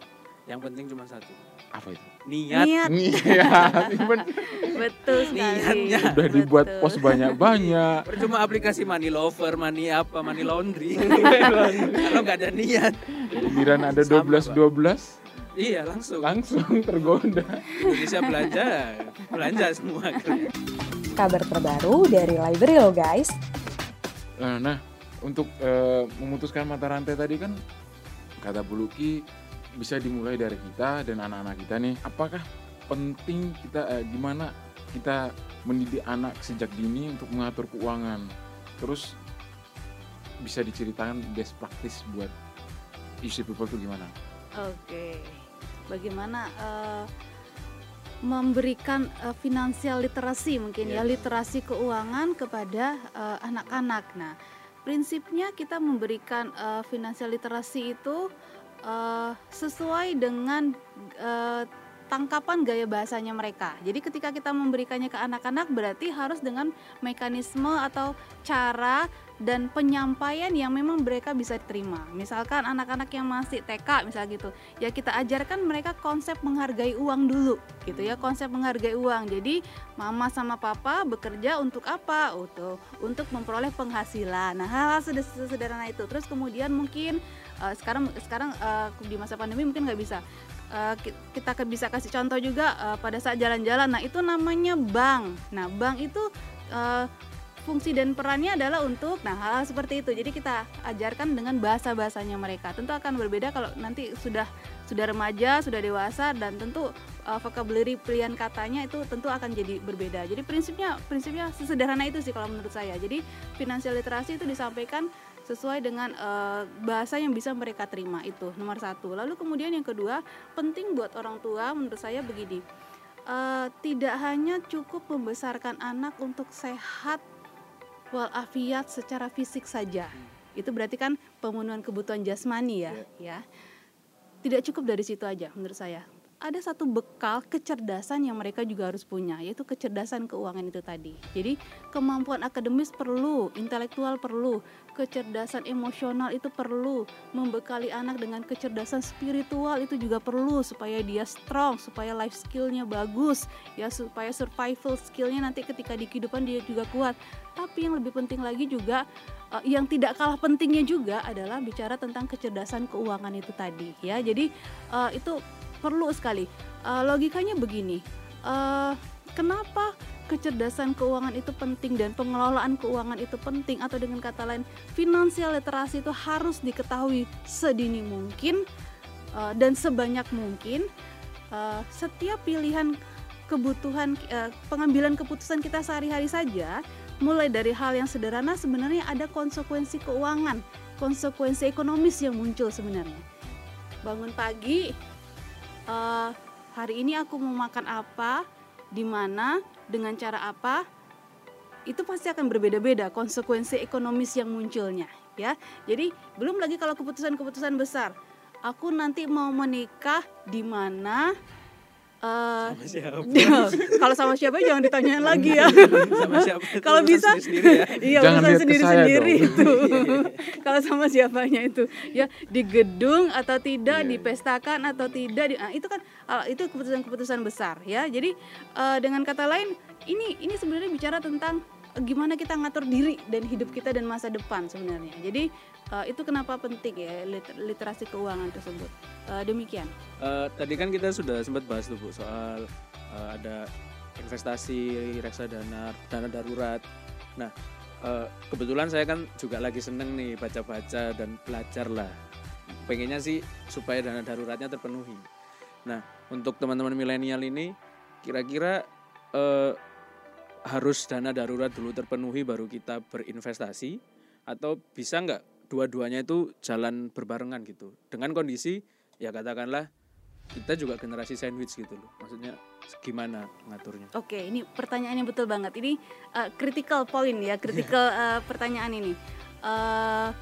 yang penting cuma satu, apa itu? niat. niat Niat. Betul sekali Niatnya. Sudah dibuat Betul. pos banyak-banyak. Percuma aplikasi money lover, money apa, money laundry. Kalau nggak ada niat, Giliran ada Sama, 12 12 iya langsung. langsung tergoda. Indonesia belanja, belanja semua. Kabar terbaru dari Library lo guys. Nah, nah, untuk eh, memutuskan mata rantai tadi kan kata Buluki bisa dimulai dari kita dan anak-anak kita nih. Apakah penting kita eh, gimana kita mendidik anak sejak dini untuk mengatur keuangan? Terus bisa diceritakan best practice buat isi people tuh gimana? Oke, bagaimana eh, memberikan eh, finansial literasi mungkin ya Yes. literasi keuangan kepada eh, anak-anak. Nah, prinsipnya kita memberikan eh, finansial literasi itu eh, sesuai dengan eh, tangkapan gaya bahasanya mereka. Jadi ketika kita memberikannya ke anak-anak berarti harus dengan mekanisme atau cara dan penyampaian yang memang mereka bisa terima. Misalkan anak-anak yang masih TK misal gitu, ya kita ajarkan mereka konsep menghargai uang dulu, gitu ya, konsep menghargai uang. Jadi mama sama papa bekerja untuk apa? Untuk untuk memperoleh penghasilan. Nah, hal-hal seder- sederhana itu. Terus kemudian mungkin eh, sekarang sekarang eh, di masa pandemi mungkin nggak bisa. Ki- kita bisa kasih contoh juga eh, pada saat jalan-jalan. Nah, itu namanya bank. Nah, bank itu eh, fungsi dan perannya adalah untuk nah hal, seperti itu. Jadi kita ajarkan dengan bahasa bahasanya mereka. Tentu akan berbeda kalau nanti sudah sudah remaja sudah dewasa dan tentu uh, vocabulary pilihan katanya itu tentu akan jadi berbeda. Jadi prinsipnya prinsipnya sesederhana itu sih kalau menurut saya. Jadi financial literasi itu disampaikan sesuai dengan uh, bahasa yang bisa mereka terima itu nomor satu. Lalu kemudian yang kedua penting buat orang tua menurut saya begini uh, tidak hanya cukup membesarkan anak untuk sehat walafiat secara fisik saja. Itu berarti kan pemenuhan kebutuhan jasmani ya, ya. Tidak cukup dari situ aja menurut saya. Ada satu bekal kecerdasan yang mereka juga harus punya, yaitu kecerdasan keuangan itu tadi. Jadi kemampuan akademis perlu, intelektual perlu, kecerdasan emosional itu perlu, membekali anak dengan kecerdasan spiritual itu juga perlu supaya dia strong, supaya life skillnya bagus, ya supaya survival skillnya nanti ketika di kehidupan dia juga kuat. Tapi yang lebih penting lagi juga eh, yang tidak kalah pentingnya juga adalah bicara tentang kecerdasan keuangan itu tadi ya. Jadi eh, itu perlu sekali. Eh, logikanya begini. eh, kenapa kecerdasan keuangan itu penting dan pengelolaan keuangan itu penting atau dengan kata lain finansial literasi itu harus diketahui sedini mungkin eh, dan sebanyak mungkin Eh, setiap pilihan kebutuhan eh, pengambilan keputusan kita sehari-hari saja mulai dari hal yang sederhana sebenarnya ada konsekuensi keuangan konsekuensi ekonomis yang muncul sebenarnya bangun pagi eh, hari ini aku mau makan apa di mana dengan cara apa itu pasti akan berbeda-beda konsekuensi ekonomis yang munculnya ya. Jadi belum lagi kalau keputusan-keputusan besar. Aku nanti mau menikah di mana Eh, Sama siapa? kalau sama siapa jangan ditanyain lagi ya. Sama siapa? itu Kalau bisa sendiri-sendiri ya. iya Jangan urusan lihat ke sendiri saya sendiri dong. itu. Kalau sama siapanya itu ya di gedung atau tidak, Iya, iya. dipestakan atau tidak, di- nah, itu kan ah, itu keputusan-keputusan besar ya. Jadi eh, dengan kata lain ini ini sebenarnya bicara tentang eh, gimana kita ngatur diri dan hidup kita dan masa depan sebenarnya. Jadi eh, itu kenapa penting ya liter- literasi keuangan tersebut. Eh, demikian. Eh, tadi kan kita sudah sempat bahas tuh Bu soal eh, ada investasi reksadana dana darurat. Nah eh, kebetulan saya kan juga lagi seneng nih baca-baca dan belajar lah. Pengennya sih supaya dana daruratnya terpenuhi. Nah untuk teman-teman milenial ini kira-kira eh, harus dana darurat dulu terpenuhi baru kita berinvestasi atau bisa nggak dua-duanya itu jalan berbarengan gitu dengan kondisi ya katakanlah kita juga generasi sandwich gitu loh maksudnya gimana ngaturnya Oke, ini pertanyaan yang betul banget. Ini uh, critical point ya, critical uh, pertanyaan ini. Uh,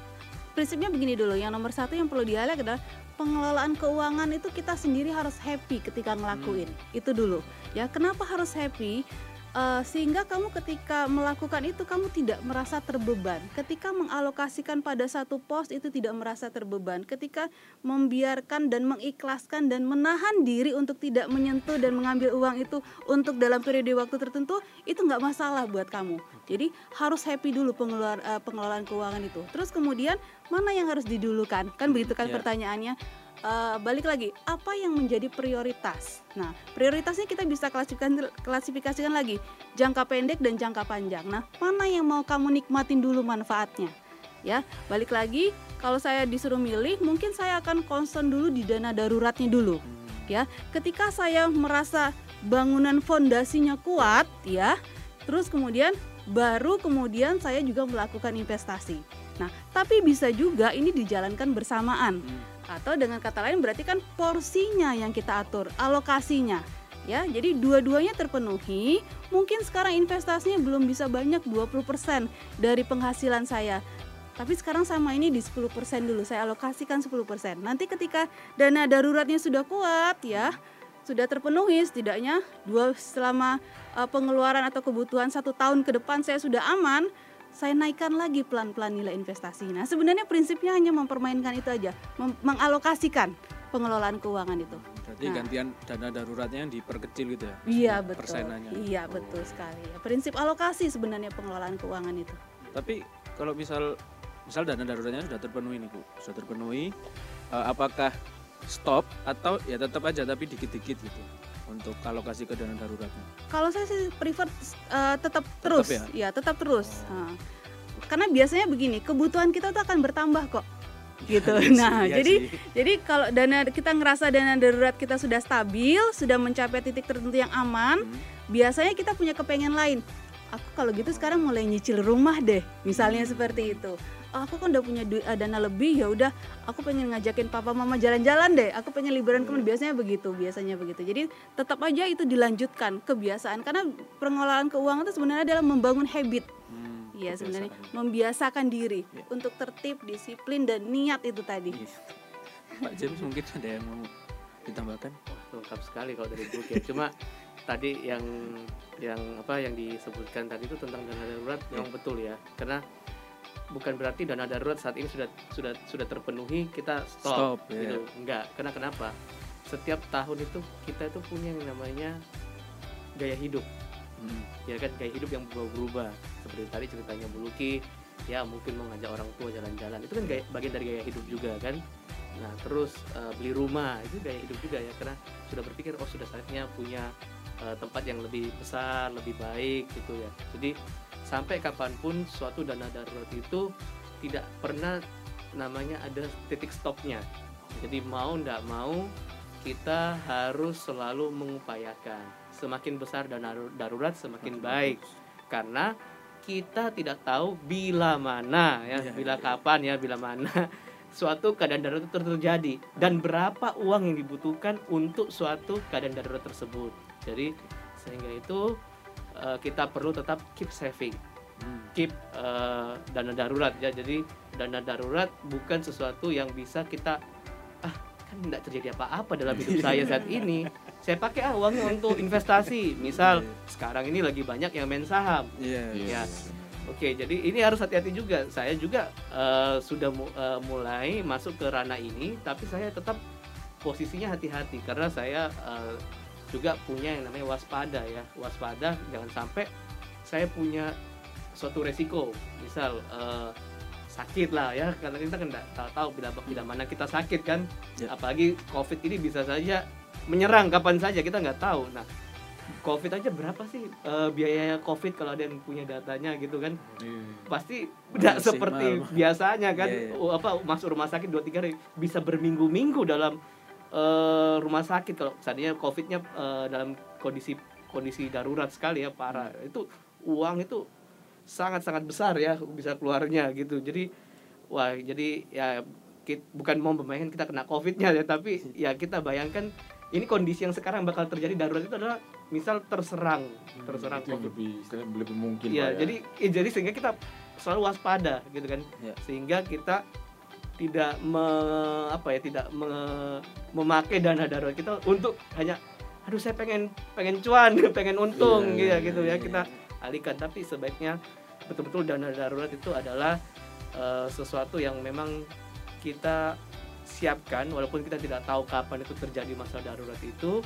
prinsipnya begini dulu. Yang nomor satu yang perlu dihighlight adalah pengelolaan keuangan itu kita sendiri harus happy ketika ngelakuin. Itu dulu. Ya, kenapa harus happy? Uh, sehingga kamu ketika melakukan itu kamu tidak merasa terbeban. Ketika mengalokasikan pada satu pos itu tidak merasa terbeban. Ketika membiarkan dan mengikhlaskan dan menahan diri untuk tidak menyentuh dan mengambil uang itu untuk dalam periode waktu tertentu itu nggak masalah buat kamu. Jadi harus happy dulu pengeluar, eh, pengelolaan keuangan itu. Terus kemudian mana yang harus didulukan? Kan begitu kan ya. pertanyaannya. Eh, balik lagi, apa yang menjadi prioritas? Nah, prioritasnya kita bisa klasifikasikan, klasifikasikan lagi jangka pendek dan jangka panjang. Nah, mana yang mau kamu nikmatin dulu manfaatnya? Ya, balik lagi, kalau saya disuruh milih, mungkin saya akan concern dulu di dana daruratnya dulu. Ya, ketika saya merasa bangunan fondasinya kuat, ya, terus kemudian baru kemudian saya juga melakukan investasi. Nah, tapi bisa juga ini dijalankan bersamaan atau dengan kata lain berarti kan porsinya yang kita atur, alokasinya. Ya, jadi dua-duanya terpenuhi. Mungkin sekarang investasinya belum bisa banyak 20% dari penghasilan saya. Tapi sekarang sama ini di 10% dulu, saya alokasikan 10%. Nanti ketika dana daruratnya sudah kuat ya, sudah terpenuhi setidaknya dua selama uh, pengeluaran atau kebutuhan satu tahun ke depan saya sudah aman, saya naikkan lagi pelan-pelan nilai investasi. Nah, sebenarnya prinsipnya hanya mempermainkan itu aja, mem- mengalokasikan pengelolaan keuangan itu. berarti Nah. gantian dana daruratnya yang diperkecil gitu ya Iya betul. persenannya Iya Oh. betul sekali. Prinsip alokasi sebenarnya pengelolaan keuangan itu. tapi kalau misal misal dana daruratnya sudah terpenuhi nih bu sudah terpenuhi eh, apakah stop atau ya tetap aja tapi dikit-dikit gitu untuk alokasi ke dana daruratnya Kalau saya sih prefer uh, tetap terus, ya? tetap terus. Oh. Nah, karena biasanya begini, kebutuhan kita tuh akan bertambah kok. Gitu. Iya sih, Nah, iya jadi sih. jadi kalau dana kita ngerasa dana darurat kita sudah stabil, sudah mencapai titik tertentu yang aman, Hmm. biasanya kita punya kepengen lain. Aku kalau gitu sekarang mulai nyicil rumah deh, misalnya Hmm. seperti itu. Aku kan udah punya du- eh, dana lebih ya udah aku pengen ngajakin papa mama jalan-jalan deh. Aku pengen liburan ke mana biasanya begitu, biasanya begitu. Jadi tetap aja itu dilanjutkan kebiasaan karena pengelolaan keuangan itu sebenarnya adalah membangun habit. Hmm, Iya sebenarnya kebiasaan. membiasakan diri Ya. untuk tertib, disiplin dan niat itu tadi. Iya. Pak James mungkin ada yang mau ditambahkan lengkap sekali kalau dari book ya cuma tadi yang yang apa yang disebutkan tadi itu tentang dana darurat memang betul ya karena bukan berarti dana darurat saat ini sudah sudah sudah terpenuhi kita stop, Stop, ya. gitu. Enggak karena kenapa? Setiap tahun itu kita itu punya yang namanya gaya hidup. Hmm. ya kan gaya hidup yang berubah-berubah seperti tadi ceritanya Bu Luki ya mungkin mau ngajak orang tua jalan-jalan. Itu kan gaya, bagian dari gaya hidup juga kan? Nah terus eh, beli rumah itu gaya hidup juga ya karena sudah berpikir oh sudah saatnya punya eh, tempat yang lebih besar lebih baik gitu ya. Jadi sampai kapan pun suatu dana darurat itu tidak pernah namanya ada titik stopnya. Jadi mau ndak mau kita harus selalu mengupayakan. Semakin besar dana darurat semakin baik. karena kita tidak tahu bila mana ya Iya, bila iya. kapan ya bila mana suatu keadaan darurat itu terjadi. Dan berapa uang yang dibutuhkan untuk suatu keadaan darurat tersebut. Jadi sehingga itu eh, kita perlu tetap keep saving Hmm. keep eh, dana darurat ya jadi dana darurat bukan sesuatu yang bisa kita ah kan tidak terjadi apa-apa dalam hidup saya saat ini saya pakai ah uangnya untuk investasi misal sekarang ini lagi banyak yang main saham Iya. Ya. Oke, jadi ini harus hati-hati juga. Saya juga eh, sudah mu- eh, mulai masuk ke ranah ini, tapi saya tetap posisinya hati-hati karena saya eh, juga punya yang namanya waspada ya. Waspada jangan sampai saya punya suatu resiko, misal eh, sakit lah ya, karena kita kan nggak tahu, tahu bila bila mana kita sakit kan. Ya. Apalagi COVID ini bisa saja menyerang kapan saja kita nggak tahu. Nah, COVID aja berapa sih eh, biaya COVID kalau ada yang punya datanya gitu kan? Iya. pasti tidak seperti biasanya kan Iya, iya. Oh, apa masuk rumah sakit dua tiga hari bisa berminggu-minggu dalam eh, rumah sakit kalau seandainya covidnya eh, dalam kondisi kondisi darurat sekali ya parah Hmm. itu uang itu sangat sangat besar ya bisa keluarnya gitu jadi wah jadi ya kit- bukan mau membayangkan kita kena covidnya ya tapi ya kita bayangkan ini kondisi yang sekarang bakal terjadi darurat itu adalah misal terserang terserang Itu covid lebih lebih mungkin Pak, ya. jadi eh, jadi sehingga kita selalu waspada gitu kan. Ya. Sehingga kita tidak me, apa ya, tidak me- memakai dana darurat kita untuk hanya aduh saya pengen pengen cuan, pengen untung Iya, gitu gitu iya, ya iya. kita alihkan tapi sebaiknya betul-betul dana darurat itu adalah eh, sesuatu yang memang kita siapkan walaupun kita tidak tahu kapan itu terjadi masa darurat itu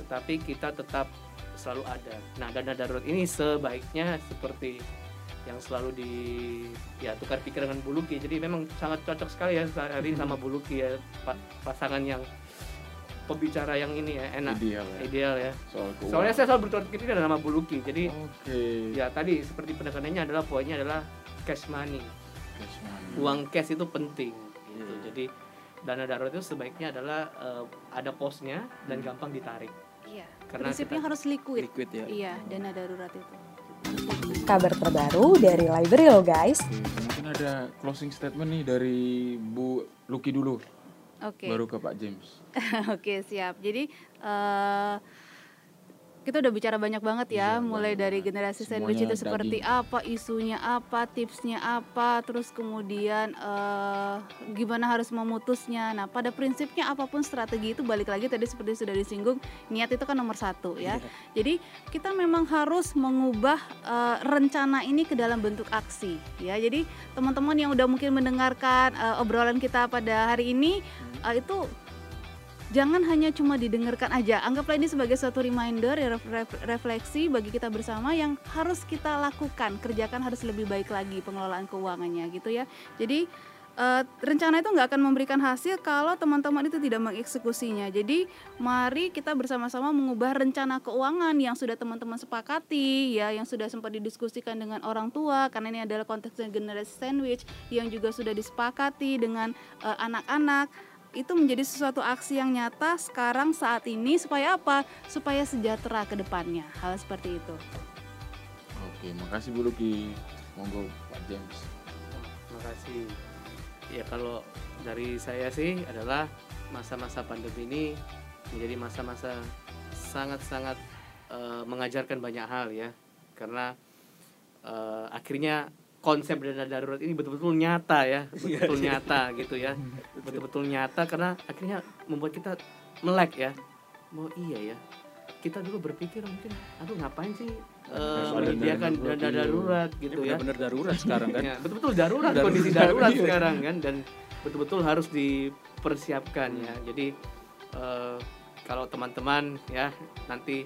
tetapi kita tetap selalu ada. Nah, dana darurat ini sebaiknya seperti yang selalu di ya tukar pikir dengan Buluki. Jadi memang sangat cocok sekali ya hari ini sama Buluki ya pa- pasangan yang pembicara yang ini ya enak ideal ya ideal ya. soal keuangan. Soalnya saya selalu bertukar pikir dengan nama Buluki. Jadi Oke. ya tadi seperti penekanannya adalah poinnya adalah cash money. Cash money. Uang cash itu penting gitu. Iya. Jadi dana darurat itu sebaiknya adalah eh, ada posnya dan gampang ditarik. Iya. Karena Prinsipnya kita- harus liquid. Liquid ya. Iya, dana darurat itu. Kabar terbaru dari Library lo guys. Oke, mungkin ada closing statement nih dari Bu Lucky dulu, Oke. baru ke Pak James. Oke, siap. Jadi eh kita udah bicara banyak banget ya, Iya, mulai banyak dari generasi sandwich itu seperti daging. apa, isunya apa, tipsnya apa, terus kemudian eh gimana harus memutusnya. Nah, pada prinsipnya apa pun strategi itu balik lagi tadi seperti sudah disinggung, niat itu kan nomor satu ya. Jadi kita memang harus mengubah eh, rencana ini ke dalam bentuk aksi ya. Jadi teman-teman yang udah mungkin mendengarkan eh, obrolan kita pada hari ini eh, itu jangan hanya cuma didengarkan aja. Anggaplah ini sebagai suatu reminder ya ref- ref- refleksi bagi kita bersama yang harus kita lakukan, kerjakan harus lebih baik lagi pengelolaan keuangannya gitu ya. Jadi eh, rencana itu nggak akan memberikan hasil kalau teman-teman itu tidak mengeksekusinya. Jadi mari kita bersama-sama mengubah rencana keuangan yang sudah teman-teman sepakati ya, yang sudah sempat didiskusikan dengan orang tua karena ini adalah konteksnya generasi sandwich yang juga sudah disepakati dengan eh, anak-anak itu menjadi sesuatu aksi yang nyata sekarang saat ini supaya apa? Supaya sejahtera ke depannya. Hal seperti itu. Oke, makasih Bu Lucky. Monggo Pak James. Terima kasih. Ya kalau dari saya sih adalah masa-masa pandemi ini menjadi masa-masa sangat-sangat eh, mengajarkan banyak hal ya. Karena eh, akhirnya konsep dana darurat ini betul-betul nyata ya, betul-betul nyata gitu ya. Betul-betul nyata karena akhirnya membuat kita melek ya. Mau iya ya. Kita dulu berpikir mungkin aduh ngapain sih eh, menyediakan dana darurat, dana iya. darurat Ini gitu ya. benar-benar darurat sekarang kan. Ya, betul-betul darurat, Darurat. kondisi darurat Iya. sekarang kan dan betul-betul harus dipersiapkan ya. Jadi eh, kalau teman-teman ya nanti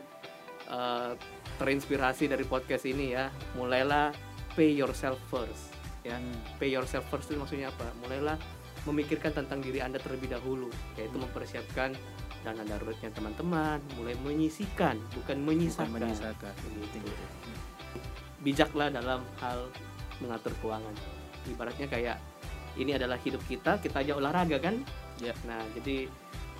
eh, terinspirasi dari podcast ini ya, mulailah pay yourself first ya. Pay yourself first itu maksudnya apa? Mulailah memikirkan tentang diri Anda terlebih dahulu, yaitu mempersiapkan dana daruratnya teman-teman, mulai menyisikan bukan Bukan menyisakan. menyisakan. Begitu. bijaklah dalam hal mengatur keuangan. Ibaratnya kayak ini adalah hidup kita, kita aja olahraga kan? Ya. Nah, jadi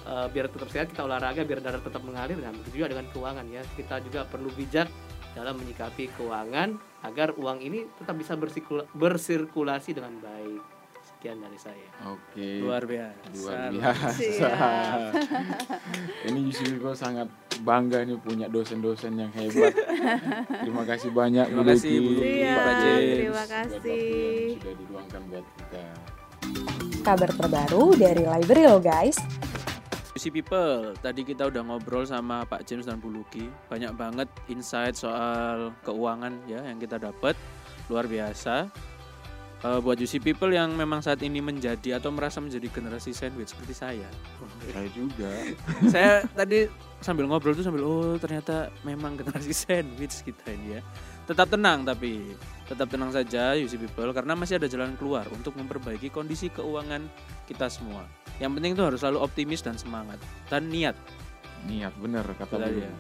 eh, biar tetap sehat kita olahraga, biar darah tetap mengalir. Nah, begitu juga dengan keuangan ya. Kita juga perlu bijak dalam menyikapi keuangan agar uang ini tetap bisa bersikula- bersirkulasi dengan baik. Sekian dari saya. Oke. Luar biasa. Luar biasa. Ini Yusufiko sangat bangga nih punya dosen-dosen yang hebat. Terima kasih banyak Terima Bu kasih. Bu James. terima buat waktu kasih. sudah diluangkan buat kita. Kabar terbaru dari Library lo guys. UC People, tadi kita udah ngobrol sama Pak James dan Bu Luki. Banyak banget insight soal keuangan ya yang kita dapat. Luar biasa. Eh, buat UC People yang memang saat ini menjadi atau merasa menjadi generasi sandwich seperti saya. Saya juga. saya tadi sambil ngobrol tuh sambil oh ternyata memang generasi sandwich kita ini ya. Tetap tenang tapi tetap tenang saja UC People karena masih ada jalan keluar untuk memperbaiki kondisi keuangan kita semua. Yang penting tuh harus selalu optimis dan semangat dan niat. Niat bener kata Bu. ya.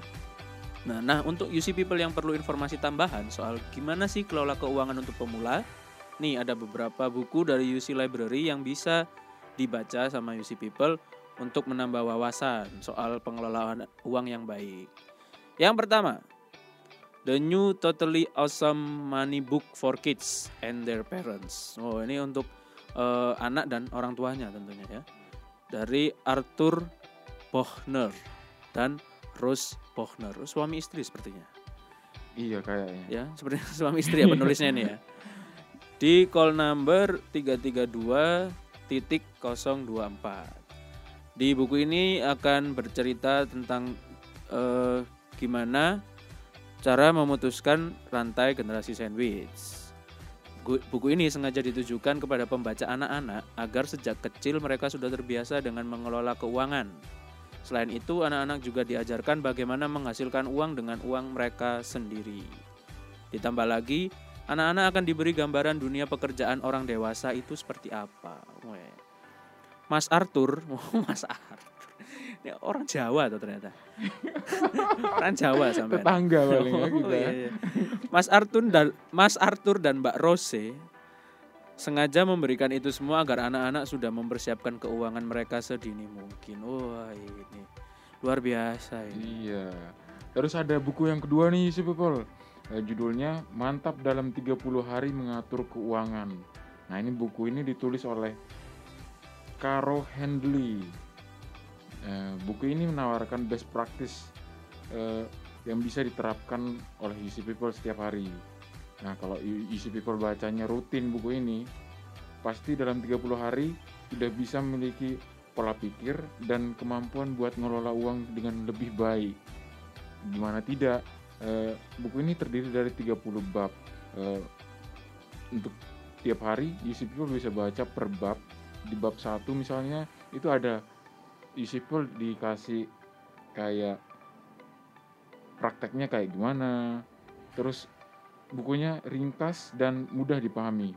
Nah, nah untuk UC People yang perlu informasi tambahan soal gimana sih kelola keuangan untuk pemula, nih ada beberapa buku dari UC Library yang bisa dibaca sama UC People untuk menambah wawasan soal pengelolaan uang yang baik. Yang pertama, The New Totally Awesome Money Book for Kids and Their Parents. Oh, ini untuk eh, anak dan orang tuanya tentunya ya. Dari Arthur Bochner dan Rose Bochner, suami istri sepertinya. Iya kayaknya. Ya, seperti suami istri ya penulisnya ini ya. Di call number 332.024. Di buku ini akan bercerita tentang eh, gimana cara memutuskan rantai generasi sandwich. Buku ini sengaja ditujukan kepada pembaca anak-anak agar sejak kecil mereka sudah terbiasa dengan mengelola keuangan. Selain itu, anak-anak juga diajarkan bagaimana menghasilkan uang dengan uang mereka sendiri. Ditambah lagi, anak-anak akan diberi gambaran dunia pekerjaan orang dewasa itu seperti apa. Mas Arthur, Mas Arthur. Ini orang Jawa tuh ternyata. orang Jawa sampai. Tetangga paling ya Oh, kita. iya, iya. Mas Arthur dan Mas Arthur dan Mbak Rose sengaja memberikan itu semua agar anak-anak sudah mempersiapkan keuangan mereka sedini mungkin. Wah, ini luar biasa ini. Iya. Terus ada buku yang kedua nih si People. Eh, judulnya Mantap dalam 30 hari mengatur keuangan. Nah, ini buku ini ditulis oleh Caro Handley. Eh, buku ini menawarkan best practice eh, yang bisa diterapkan oleh UC People setiap hari. Nah, kalau UC People bacanya rutin buku ini, pasti dalam 30 hari sudah bisa memiliki pola pikir dan kemampuan buat ngelola uang dengan lebih baik. Gimana tidak, eh, buku ini terdiri dari 30 bab. Untuk tiap hari, UC People bisa baca per bab. Di bab satu misalnya, itu ada People dikasih kayak prakteknya kayak gimana. Terus bukunya ringkas dan mudah dipahami.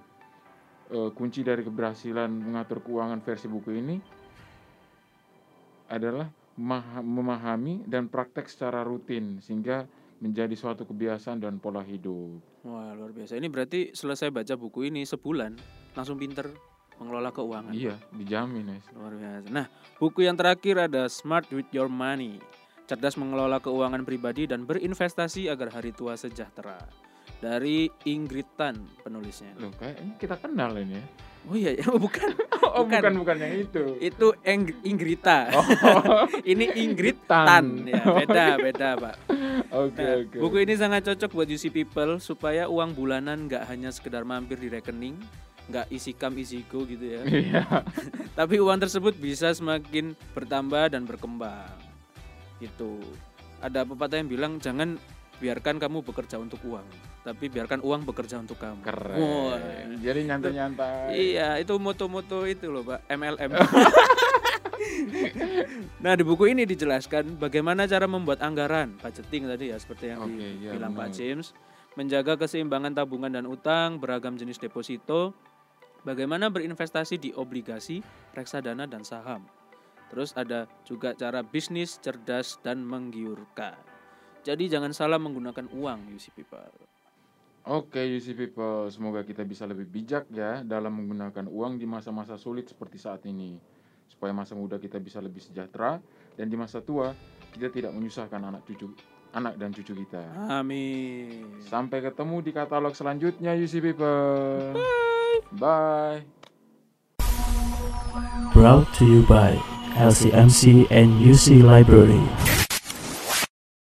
Eh, kunci dari keberhasilan mengatur keuangan versi buku ini adalah memaha- memahami dan praktek secara rutin sehingga menjadi suatu kebiasaan dan pola hidup. Wah, luar biasa. Ini berarti selesai baca buku ini sebulan langsung pinter mengelola keuangan. Iya, dijamin ya. Luar biasa. Nah, buku yang terakhir ada Smart with Your Money. Cerdas mengelola keuangan pribadi dan berinvestasi agar hari tua sejahtera. Dari Ingrid Tan penulisnya. Loh, kayaknya kita kenal ini ya. Oh iya, ya. bukan. Oh, Bukan. bukan bukan yang itu. Itu Eng Inggrita. ini Ingrid Tan. Tan. Ya, beda, beda, Pak. Oke, Nah, oke. Buku ini sangat cocok buat UC people supaya uang bulanan nggak hanya sekedar mampir di rekening, nggak isi kam isi go gitu ya. Iya. Tapi uang tersebut bisa semakin bertambah dan berkembang. Gitu. Ada pepatah yang bilang jangan biarkan kamu bekerja untuk uang, tapi biarkan uang bekerja untuk kamu. Keren. Wah. Jadi nyantai-nyantai. Iya, itu moto-moto itu loh, Pak. MLM. nah, di buku ini dijelaskan bagaimana cara membuat anggaran, budgeting tadi ya, seperti yang Oke, iya, dibilang Pak. James, menjaga keseimbangan tabungan dan utang, beragam jenis deposito, bagaimana berinvestasi di obligasi, reksadana dan saham. Terus ada juga cara bisnis cerdas dan menggiurkan. Jadi jangan salah menggunakan uang, UC people. Oke, UC people, semoga kita bisa lebih bijak ya dalam menggunakan uang di masa-masa sulit seperti saat ini. Supaya masa muda kita bisa lebih sejahtera dan di masa tua kita tidak menyusahkan anak cucu anak dan cucu kita. Amin. Sampai ketemu di katalog selanjutnya UC people. Bye. Brought to you by LCMC and UC Library.